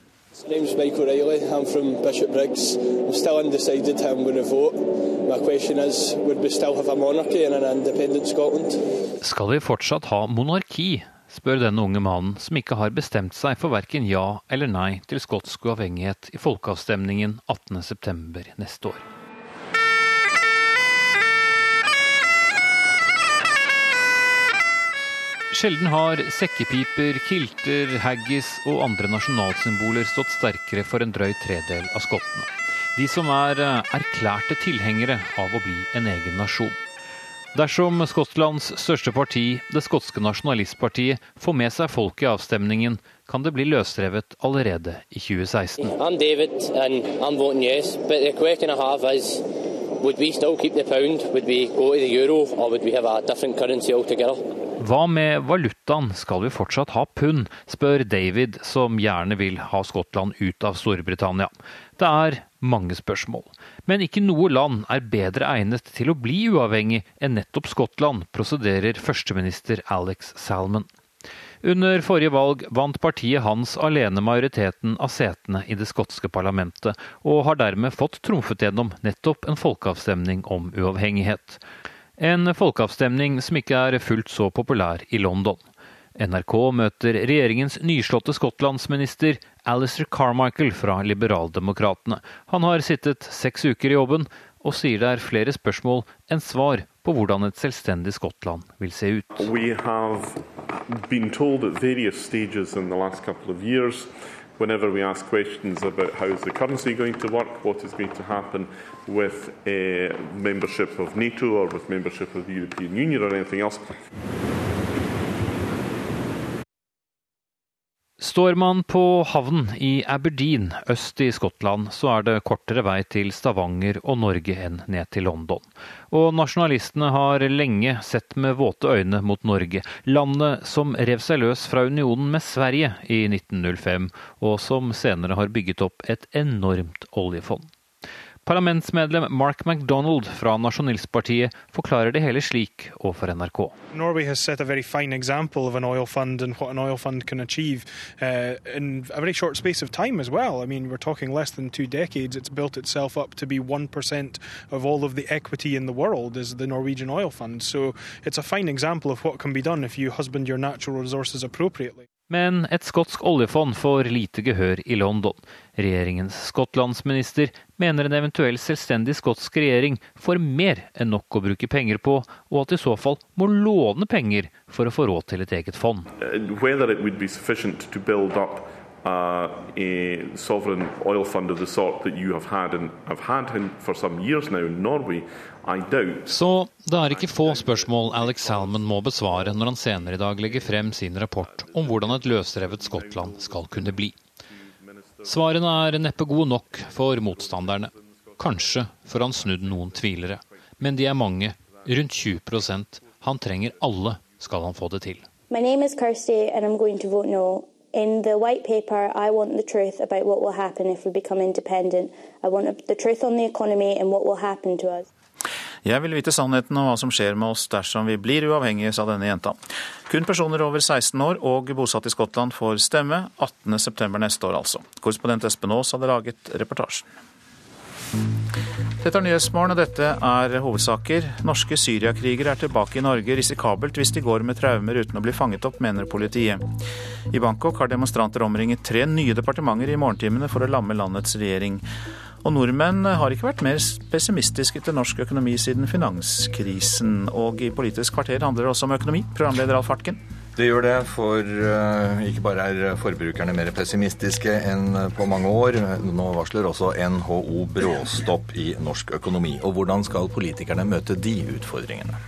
Name's Michael Riley. I'm from Bishop Briggs. I'm still undecided how I'm going to vote. My question is, would we still have a monarchy in an independent Scotland? Skal vi fortsatt ha monarki? spør denne unge mannen, som ikke har bestemt seg for verken ja eller nei til skotsk uavhengighet i folkeavstemningen 18.9. neste år. Sjelden har sekkepiper, kilter, haggis og andre nasjonalsymboler stått sterkere for en drøy tredel av skottene. De som er eh, erklærte tilhengere av å bli en egen nasjon. Dersom Skottlands største parti, det skotske nasjonalistpartiet, får med seg folket i avstemningen, kan det bli løsrevet allerede i 2016. I'm David, and I'm voting yes. But the question I have is, would we still keep the pound? Would we go to the euro, or would we have a different currency altogether? Hva med valutaen, skal vi fortsatt ha pund, spør David, som gjerne vil ha Skottland ut av Storbritannia. Det er mange spørsmål, men ikke noe land er bedre egnet til å bli uavhengig enn nettopp Skottland, prosederer førsteminister Alex Salmon. Under forrige valg vant partiet hans alene majoriteten av setene i det skotske parlamentet, og har dermed fått trumfet gjennom nettopp en folkeavstemning om uavhengighet. En folkeavstemning som ikke er fullt så populær i London. NRK møter regjeringens nyslåtte skottlandsminister Alistair Carmichael fra Liberaldemokratene. Han har sittet seks uker i jobben, og sier det er flere spørsmål enn svar på hvordan et selvstendig Skottland vil se ut. We have been told at various stages in the last couple of years whenever we ask questions about how is the currency going to with membership of NATO or with membership of the European Union or anything else. Står man på havnen i Aberdeen øst i Skottland, så er det kortere vei til Stavanger og Norge enn ned til London. Og nasjonalistene har lenge sett med våte øyne mot Norge, landet som rev seg løs fra unionen med Sverige i 1905, og som senere har bygget opp et enormt oljefond. Parlamentsmedlem Mark MacDonald fra Nasjonalistpartiet forklarer det hele slik overfor NRK. Norway has set a very fine example of an oil fund and what an oil fund can achieve uh, in a very short space of time as well. I mean, we're talking less than two decades. It's built itself up to be 1% of all of the equity in the world is the Norwegian oil fund. So it's a fine example of what can be done if you husband your natural resources appropriately. Men et skotsk oljefond får lite gehør i London. Regjeringens skottlandsminister mener en eventuell selvstendig skotsk regjering får mer enn nok å bruke penger på, og at i så fall må låne penger for å få råd til et eget fond. Uh, a sovereign oil fund of the sort that you have had and have had for some years now in Norway, I doubt. Så det er ikke få spørsmål Alex Salmon må besvare når han senere i dag legger frem sin rapport om hvordan et løsrevet Skottland skal kunne bli. Svarene er neppe gode nok for motstanderne. Kanskje får han snudd noen tvilere. Men de er mange, rundt 20 Han trenger alle skal han få det til. My name is Kirsty and I'm going to vote no. In the white paper, I want the truth about what will happen if we become independent. I want the truth on the economy and what will happen to us. Jeg vil vite sannheten om hva som skjer med oss dersom vi blir uavhengige, sa denne jenta. Kun personer over 16 år og bosatt i Skottland får stemme 18.9. neste år, altså. Korrespondent Espen Aas hadde laget reportasjen. Dette er Nyhetsmorgen, og dette er hovedsaker. Norske syriakrigere er tilbake i Norge risikabelt hvis de går med traumer uten å bli fanget opp, mener politiet. I Bangkok har demonstranter omringet tre nye departementer i morgentimene for å lamme landets regjering. Og nordmenn har ikke vært mer pessimistiske til norsk økonomi siden finanskrisen. Og i Politisk kvarter handler det også om økonomi. Programleder Alf Hartken. Det gjør det, for uh, ikke bare er forbrukerne mer pessimistiske enn på mange år. Nå varsler også NHO bråstopp i norsk økonomi. Og hvordan skal politikerne møte de utfordringene?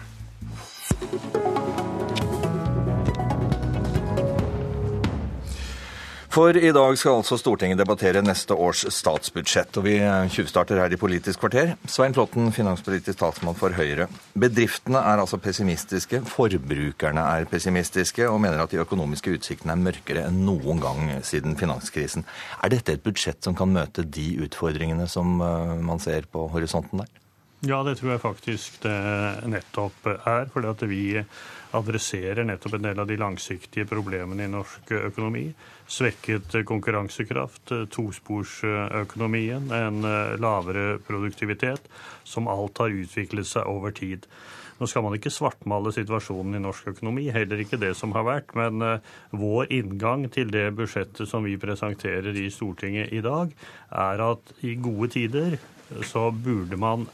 For i dag skal altså Stortinget debattere neste års statsbudsjett, og vi tjuvstarter her i Politisk kvarter. Svein Flåtten, finanspolitisk talsmann for Høyre. Bedriftene er altså pessimistiske, forbrukerne er pessimistiske og mener at de økonomiske utsiktene er mørkere enn noen gang siden finanskrisen. Er dette et budsjett som kan møte de utfordringene som eh, man ser på horisonten der? Ja, det tror jeg faktisk det nettopp er. fordi at vi adresserer nettopp en del av de langsiktige problemene i norsk økonomi. Svekket konkurransekraft, tosporsøkonomien, en lavere produktivitet, som alt har utviklet seg over tid. Nå skal man ikke svartmale situasjonen i norsk økonomi, heller ikke det som har vært. Men uh, vår inngang til det budsjettet som vi presenterer i Stortinget i dag, er at i gode tider så burde man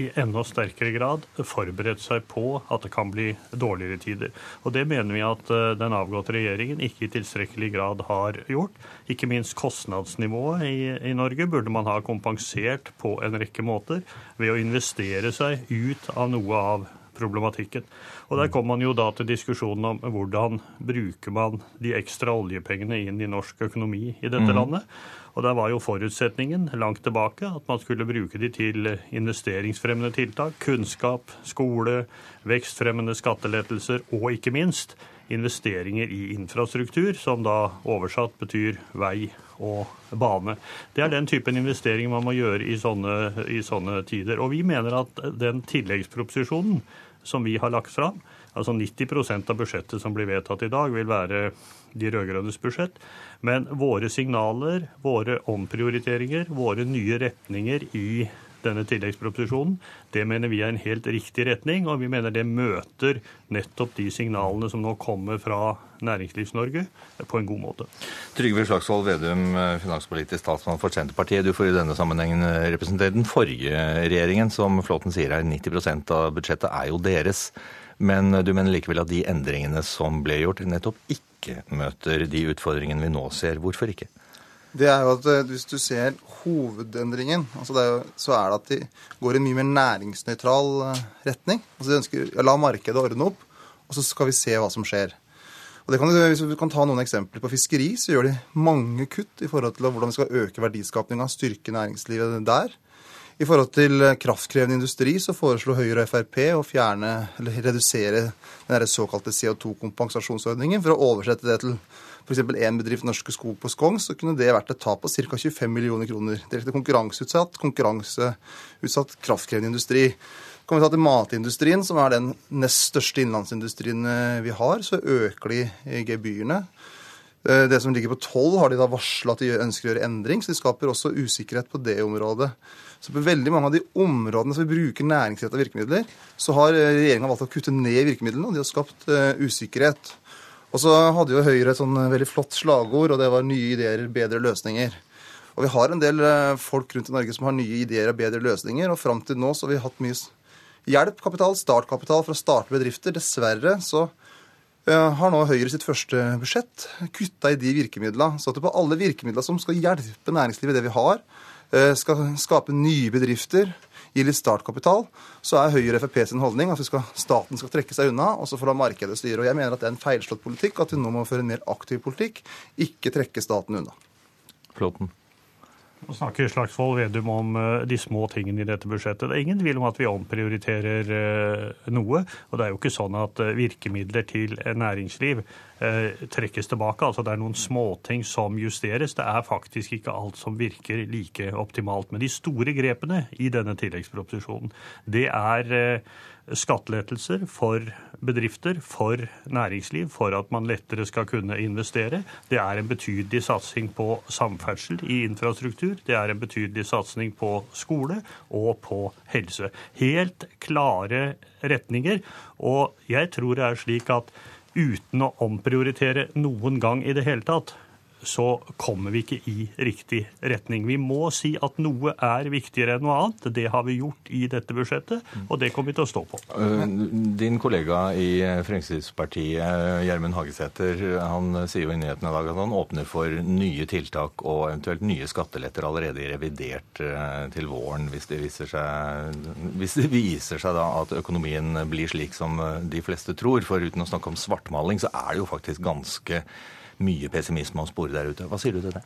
i enda sterkere grad forberedt seg på at det kan bli dårligere tider. Og Det mener vi at eh, den avgåtte regjeringen ikke i tilstrekkelig grad har gjort. Ikke minst kostnadsnivået i, i Norge burde man ha kompensert på en rekke måter ved å investere seg ut av noe av problematikken. Og Der kom man jo da til diskusjonen om hvordan bruker man de ekstra oljepengene inn i norsk økonomi i dette mm. landet. Og der var jo forutsetningen langt tilbake at man skulle bruke de til investeringsfremmende tiltak. Kunnskap, skole, vekstfremmende skattelettelser og ikke minst investeringer i infrastruktur, som da oversatt betyr vei og bane. Det er den typen investeringer man må gjøre i sånne, i sånne tider. Og vi mener at den tilleggsproposisjonen som vi har lagt fram, altså 90% av budsjettet som blir vedtatt i dag, vil være de rød-grønnes budsjett. Men våre signaler, våre omprioriteringer, våre nye retninger i denne tilleggsproposisjonen, det mener vi er en helt riktig retning, og vi mener det møter nettopp de signalene som nå kommer fra Næringslivs-Norge, på en god måte. Trygve Slagsvold Vedum, finanspolitisk talsmann for Senterpartiet. Du får i denne sammenhengen representere den forrige regjeringen, som Flåten sier er 90% av budsjettet er jo deres. Men du mener likevel at de endringene som ble gjort, nettopp ikke møter de utfordringene vi nå ser. Hvorfor ikke? Det er jo at eh, Hvis du ser hovedendringen, altså er jo, så er det at de går i en mye mer næringsnøytral eh, retning. Altså De ønsker å la markedet ordne opp, og så skal vi se hva som skjer. Og det kan, hvis vi kan ta noen eksempler På fiskeri så gjør de mange kutt i forhold til hvordan vi skal øke verdiskapinga, styrke næringslivet der. I forhold til eh, kraftkrevende industri så foreslo Høyre og Frp å fjerne, eller redusere den såkalte CO2-kompensasjonsordningen for å oversette det til f.eks. én bedrift, Norske Skog på Skogn, så kunne det vært et tap på ca. 25 millioner kroner. Direkte konkurranseutsatt, konkurranseutsatt kraftkrevende industri. Kan vi ta til matindustrien, som er den nest største innlandsindustrien eh, vi har, så øker de gebyrene. Eh, det som ligger på tolv, har de da varsla at de ønsker å gjøre endring, så de skaper også usikkerhet på det området. Så på veldig mange av de områdene som vi bruker næringsrettede virkemidler, så har eh, regjeringa valgt å kutte ned virkemidlene, og de har skapt usikkerhet. Og så hadde jo Høyre et sånn eh, veldig flott slagord, og det var nye ideer, bedre løsninger. Og vi har en del uh, folk rundt i Norge som har nye ideer og bedre løsninger, og fram til nå så har vi hatt mye hjelp, kapital, startkapital for å starte bedrifter. Dessverre så har nå Høyre sitt første budsjett kutta i de virkemidlene. Så at det på alle virkemidlene som skal hjelpe næringslivet, det vi har, Eh, skal skape nye bedrifter, gi litt startkapital, så er Høyre Frp sin holdning at skal, staten skal trekke seg unna, og så får da markedet styre. Og Jeg mener at det er en feilslått politikk, at vi nå må føre en mer aktiv politikk, ikke trekke staten unna. Flåten. Nå snakker Slagsvold Vedum om eh, de små tingene i dette budsjettet. Det er ingen tvil om at vi omprioriterer eh, noe. Og det er jo ikke sånn at virkemidler til næringsliv Eh, trekkes tilbake. Altså det er noen småting som justeres. Det er faktisk ikke alt som virker like optimalt. Men de store grepene i denne tilleggsproposisjonen, det er eh, skattelettelser for bedrifter, for næringsliv, for at man lettere skal kunne investere. Det er en betydelig satsing på samferdsel i infrastruktur. Det er en betydelig satsing på skole og på helse. Helt klare retninger. Og jeg tror det er slik at uten å omprioritere noen gang i det hele tatt, så kommer vi ikke i riktig retning. Vi må si at noe er viktigere enn noe annet. Det har vi gjort i dette budsjettet, og det kommer vi til å stå på. Eh, din kollega i Fremskrittspartiet, Gjermund Hagesæter, han sier jo i nyhetene i dag at han åpner for nye tiltak og eventuelt nye skatteletter allerede i revidert eh, til våren, hvis det viser seg, hvis det viser seg da at økonomien blir slik som de fleste tror. For uten å snakke om svartmaling, så er det jo faktisk ganske mye pessimisme å spore der ute. Hva sier du til det?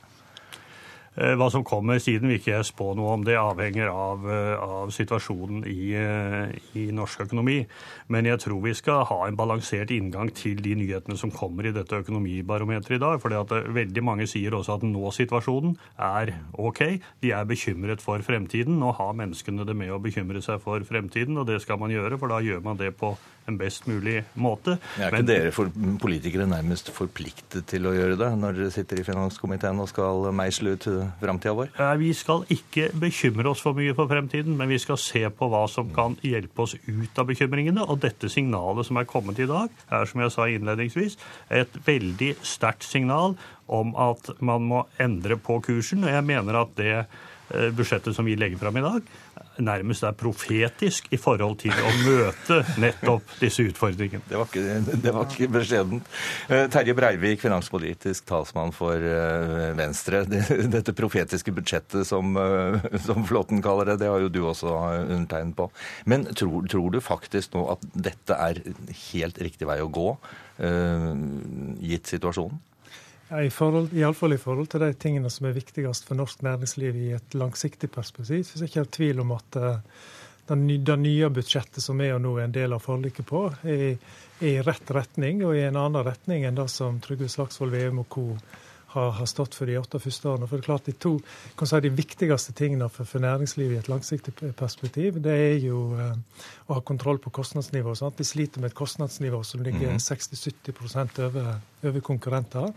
Eh, hva som kommer siden vil ikke jeg spå noe om. Det avhenger av, eh, av situasjonen i, eh, i, norsk økonomi. Men jeg tror vi skal ha en balansert inngang til de nyhetene som kommer i dette økonomibarometeret i dag. For veldig mange sier også at nå-situasjonen er OK. De er bekymret for fremtiden. Nå har menneskene det med å bekymre seg for fremtiden, og det skal man gjøre, for da gjør man det på en best mulig måte. Er ikke Men, dere for politikere nærmest forpliktet til å gjøre det, når dere sitter i finanskomiteen og skal meisle ut framtida vår? Vi skal ikke bekymre oss for mye for fremtiden, men vi skal se på hva som kan hjelpe oss ut av bekymringene. Og dette signalet som er kommet i dag, er som jeg sa innledningsvis, et veldig sterkt signal om at man må endre på kursen. Og jeg mener at det eh, budsjettet som vi legger fram i dag, nærmest er profetisk i forhold til å møte nettopp disse utfordringene. Det var ikke, det var ikke beskjedent. Eh, Terje Breivik, finanspolitisk talsmann for eh, Venstre. Dette profetiske budsjettet, som, eh, som Flåtten kaller det, det har jo du også undertegnet på. Men tror, tror du faktisk nå at dette er helt riktig vei å gå, gitt situasjonen? Ja, i forhold, Iallfall i forhold til de tingene som er viktigst for norsk næringsliv i et langsiktig perspektiv. Så er det ikke tvil om at uh, det nye budsjettet som er og nå er en del av forliket på, er, i rett retning og i en annen retning enn det som Trygve Slagsvold Veum og co. Har, har, stått for de åtte første årene. For det er klart De to kan si, de viktigste tingene for, for næringslivet i et langsiktig perspektiv, det er jo eh, å ha kontroll på kostnadsnivået. Sant? De sliter med et kostnadsnivå som ligger mm. 60-70% over, over konkurrenter.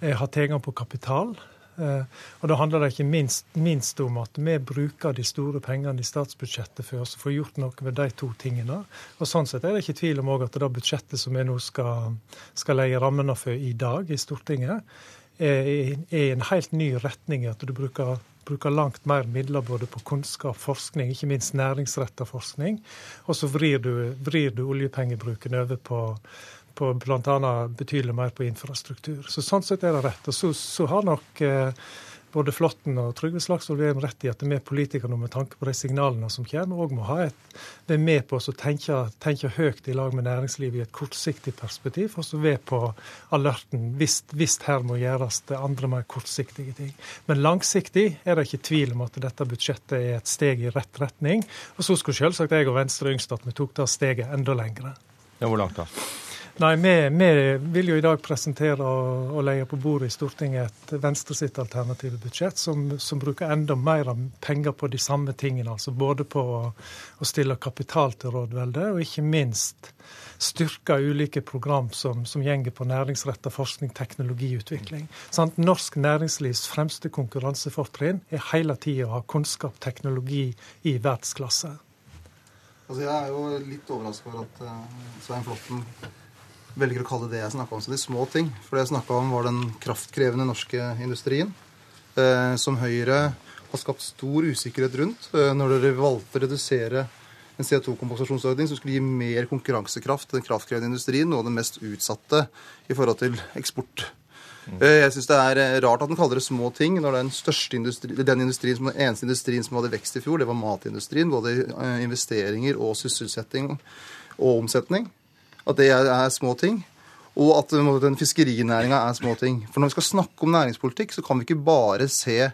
Eh, har tilgang på kapital. Eh, og Da handler det ikke minst, minst, om at vi bruker de store pengene i statsbudsjettet for å få gjort noe med de to tingene. Og Sånn sett er det ikke tvil om at det budsjettet som vi nå skal, skal legge rammene for i dag i Stortinget, er, i en helt ny retning at du bruker, bruker langt mer midler både på kunnskap, forskning, ikke minst næringsretta forskning. Og så vrir du, vrir du oljepengebruken over på på bl.a. betydelig mer på infrastruktur. Så Sånn sett er det rett. Og så, så har nok eh, både Flåtten og Trygve Slagsvold Vedum rett i at vi politikere med tanke på de signalene som kommer, òg må ha et, være med på å tenke, tenke, høyt i lag med næringslivet i et kortsiktig perspektiv, og så være på alerten hvis, her må gjøres det andre mer kortsiktige ting. Men langsiktig er det ikke tvil om at dette budsjettet er et steg i rett retning. Og så skulle selvsagt jeg og Venstre ønske at vi tok det steget enda lengre. Ja, hvor langt da? Nei, vi, vi, vil jo i dag presentere og, og legge på bordet i Stortinget et Venstre sitt alternative budsjett som, som, bruker enda mer penger på de samme tingene. altså Både på å, å stille kapital til rådvelde, og ikke minst styrke ulike program som, som gjenger på næringsretta forskning, teknologiutvikling. Sånn, norsk næringslivs fremste konkurransefortrinn er hele tida å ha kunnskap, teknologi i verdensklasse. Altså, jeg er jo litt overraska over at uh, Svein Flåtten velger å kalle det jeg snakka om, så de små ting. For det jeg snakka om, var den kraftkrevende norske industrien, eh, som Høyre har skapt stor usikkerhet rundt eh, når dere valgte å redusere en CO2-kompensasjonsordning som skulle gi mer konkurransekraft til den kraftkrevende industrien, noe av det mest utsatte i forhold til eksport. Eh, jeg syns det er eh, rart at den kaller det små ting, når den industri, den industrien som, den eneste industrien som hadde vekst i fjor, det var matindustrien. Både eh, investeringer og sysselsetting og omsetning at det er, små ting. Og at den fiskerinæringa er små ting. For når vi skal snakke om næringspolitikk, så kan vi ikke bare se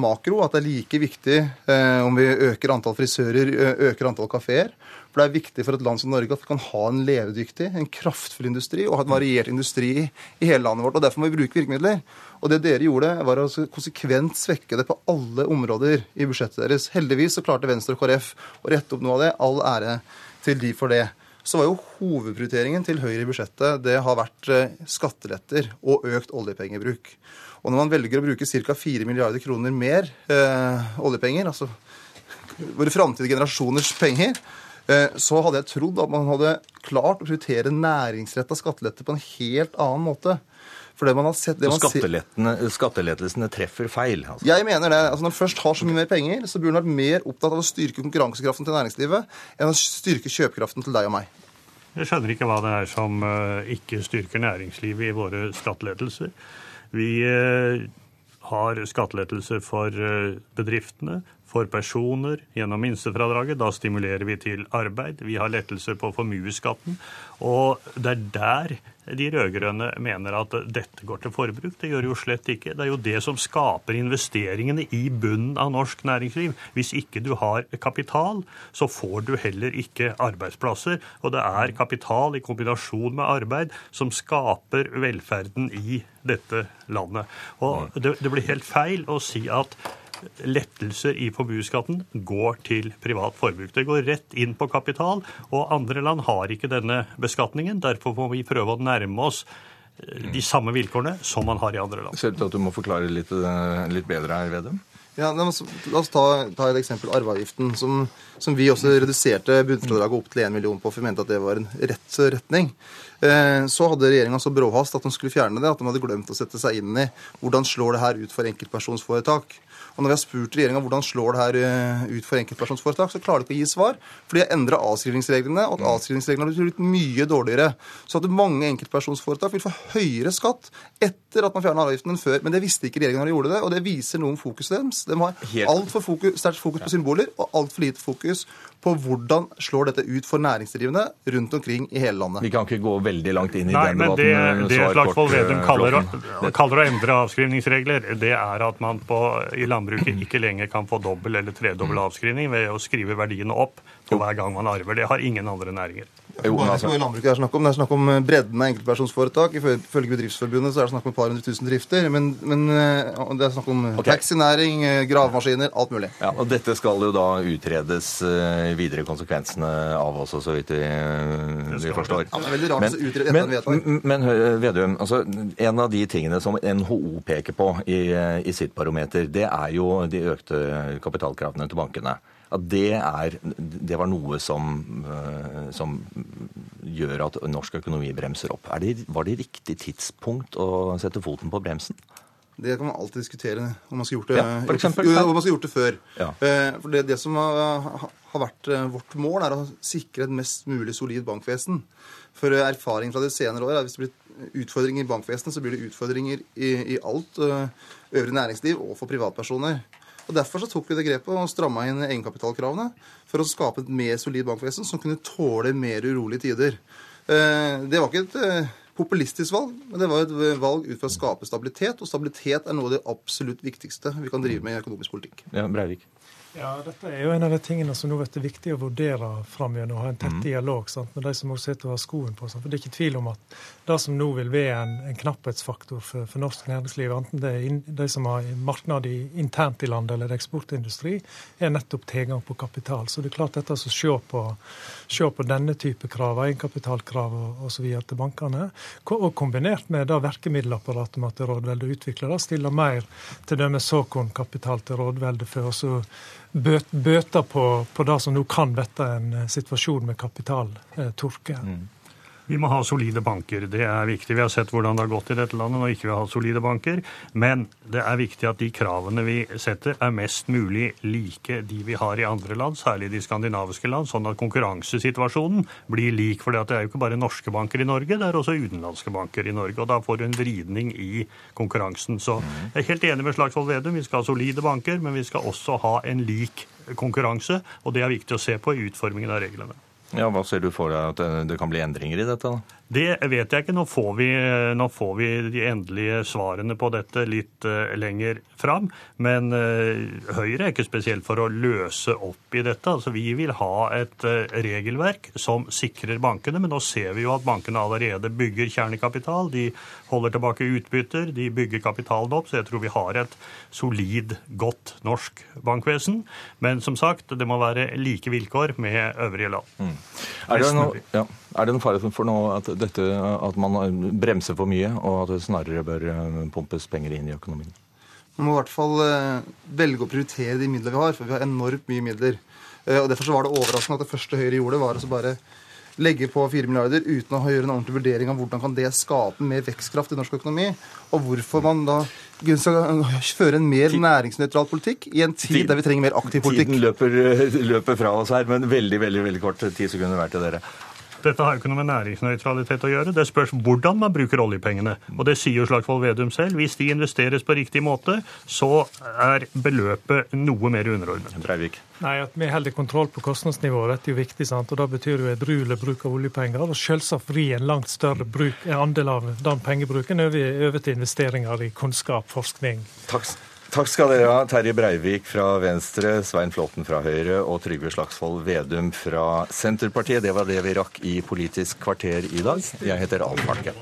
makro. At det er like viktig eh, om vi øker antall frisører, øker antall kafeer. For det er viktig for et land som Norge at vi kan ha en levedyktig, en kraftfull industri og ha en variert industri i hele landet vårt. og Derfor må vi bruke virkemidler. Og det dere gjorde, var å konsekvent svekke det på alle områder i budsjettet deres. Heldigvis så klarte Venstre og KrF å rette opp noe av det. All ære til de for det så var jo hovedprioriteringen til Høyre i budsjettet det har vært eh, skatteletter og økt oljepengebruk. Og når man velger å bruke ca. 4 milliarder kroner mer eh, oljepenger, altså våre framtidige generasjoners penger, eh, så hadde jeg trodd at man hadde klart å prioritere næringsretta skattelette på en helt annen måte. For det man har sett... Det så skattelettelsene treffer feil? Altså. Jeg mener det. Altså, når man først har så mye mer penger, så burde man vært mer opptatt av å styrke konkurransekraften til næringslivet enn å styrke kjøpekraften til deg og meg. Jeg skjønner ikke hva det er som eh, ikke styrker næringslivet i våre skattelettelser. Vi eh, har skattelettelser for eh, bedriftene, for personer gjennom minstefradraget. Da stimulerer vi til arbeid. Vi har lettelser på formuesskatten. Og det er der de rød-grønne mener at dette går til forbruk. Det gjør jo slett ikke. Det er jo det som skaper investeringene i bunnen av norsk næringsliv. Hvis ikke du har kapital, så får du heller ikke arbeidsplasser. Og det er kapital i kombinasjon med arbeid som skaper velferden i dette landet. Og det, det blir helt feil å si at lettelser i formuesskatten går til privat forbruk. Det går rett inn på kapital, og andre land har ikke denne beskatningen. Derfor må vi prøve å nærme oss eh, de samme vilkårene som man har i andre land. Ser ut til at du må forklare litt, eh, litt bedre her, Vedum? Ja, La oss ta, ta, et eksempel. Arveavgiften, som, som, vi også reduserte bunnfradraget opp til 1 million på, for vi mente at det var en rett retning. Eh, så hadde regjeringa så bråhast at de skulle fjerne det, at de hadde glemt å sette seg inn i hvordan slår det her ut for enkeltpersonsforetak. Og når vi har spurt regjeringa hvordan slår det her eh, ut for enkeltpersonsforetak, så klarer de ikke å gi svar. For de har endra avskrivningsreglene, og at avskrivningsreglene har blitt mye dårligere. Så at mange enkeltpersonsforetak vil få høyere skatt etter at man fjerna avgiften enn før. Men det visste ikke regjeringa når de gjorde det, og det viser noe om fokuset deres. De har altfor fokus, sterkt fokus på symboler og altfor lite fokus på hvordan slår dette ut for næringsdrivende rundt omkring i hele landet. Vi kan ikke gå veldig langt inn i Nei, den men debatten. Det, det Slagsvold Vedum kaller, kaller, å endre avskrivningsregler, det er at man på, i landbruket ikke lenger kan få dobbel eller tredobbel avskrivning ved å skrive verdiene opp for hver gang man arver. Det har ingen andre næringer. Jo, det er er snakk om. Det er snakk om eh, bredden av enkeltpersonsforetak. Ifølge Bedriftsforbundet så er det snakk om et par hundre tusen drifter. Men, men eh, det er snakk om okay. taxinæring, eh, gravemaskiner, alt mulig. Ja, og Dette skal jo da utredes videre konsekvensene av også, så vidt vi, vi forstår. Ja, det er veldig rart men, utrede men, men, men Vedum, altså, en av de tingene som NHO peker på i, i sitt barometer, det er jo de økte kapitalkravene til bankene at det, er, det var noe som, eh, som, gjør at norsk økonomi bremser opp. Det, var det riktig tidspunkt å sette foten på bremsen? Det kan man alltid diskutere om man skulle gjort det, ja, for eksempel, gjort, man skulle gjort det før. Ja. Eh, for det, det som har, har, vært eh, vårt mål, er å sikre et mest mulig solid bankvesen. For erfaring fra de senere år er at hvis det blir utfordringer i bankvesenet, så blir det utfordringer i, i alt øvrig næringsliv og for privatpersoner. Og Derfor så tok vi det grepet og stramma inn egenkapitalkravene for å skape et mer solid bankvesen som kunne tåle mer urolige tider. Eh, det var ikke et eh, populistisk valg, men det var et valg ut fra å skape stabilitet. Og stabilitet er noe av det absolutt viktigste vi kan drive med i økonomisk politikk. Ja, Breivik. Ja, Dette er jo en av de tingene som nå blir viktig å vurdere framover. Ha en tett mm. dialog sant, med de som også sitter og har skoen på. Sant? For Det er ikke tvil om at det som nå vil være en, en knapphetsfaktor for, for, norsk næringsliv, enten det er in, de som har marked internt i landet eller eksportindustri, er nettopp tilgang på kapital. Så det er klart dette å se på, se på denne type krav, egenkapitalkrav osv. til bankene, og kombinert med det virkemiddelapparatet med at rådveldet utvikler stiller mer t.d. såkornkapital til rådveldet for å bøter på, på, det som nå kan bli en eh, situasjon med kapitaltørke. Mm. Vi må ha solide banker. Det er viktig. Vi har sett hvordan det har gått i dette landet når ikke vi har solide banker. Men det er viktig at de kravene vi setter, er mest mulig like de vi har i andre land, særlig de skandinaviske land, sånn at konkurransesituasjonen blir lik. For det er jo ikke bare norske banker i Norge, det er også utenlandske banker i Norge. Og da får du en vridning i konkurransen. Så jeg er helt enig med Slagsvold Vedum. Vi skal ha solide banker, men vi skal også ha en lik konkurranse. Og det er viktig å se på i utformingen av reglene. Ja, Hva ser du for deg at det kan bli endringer i dette? da? Det vet jeg ikke. Nå får, vi, nå får, vi, de endelige svarene på dette litt uh, lenger fram. Men uh, Høyre er ikke spesielt for å løse opp i dette. Altså, vi vil ha et uh, regelverk som sikrer bankene. Men nå ser vi jo at bankene allerede bygger kjernekapital. De holder tilbake utbytter, de bygger kapitalen opp. Så jeg tror vi har et solid, godt norsk bankvesen. Men som sagt, det må være like vilkår med øvrige land. Mm. Er det noe, ja. Er det noen fare for nå at, dette, at man bremser for mye, og at det snarere bør eh, pumpes penger inn i økonomien? Vi må i hvert fall eh, velge å prioritere de midlene vi har, for vi har enormt mye midler. Eh, og Derfor så var det overraskende at det første Høyre gjorde, var å bare legge på 4 milliarder uten å gjøre en ordentlig vurdering av hvordan kan det skape mer vekstkraft i norsk økonomi, og hvorfor man da skal føre en mer næringsnøytral politikk i en tid der vi trenger mer aktiv politikk. Tiden løper, løper fra oss her, men veldig, veldig, veldig kort. Ti sekunder hver til dere. Dette har jo ikke noe med næringsnøytralitet å gjøre. Det spørs hvordan man bruker oljepengene. Og det sier jo Slagsvold Vedum selv. Hvis de investeres på riktig måte, så er beløpet noe mer underordnet. Breivik. Nei, At vi holder kontroll på kostnadsnivået, dette er jo viktig. sant? Og Det betyr jo edruelig bruk av oljepenger. Og selvsagt vri en langt større bruk, andel av den pengebruken over, over til investeringer i kunnskap, forskning. Takk. Takk skal dere ha, Terje Breivik fra Venstre, Svein Flåten fra Høyre og Trygve Slagsvold Vedum fra Senterpartiet. Det var det vi rakk i Politisk kvarter i dag. Jeg heter Alf Hartke.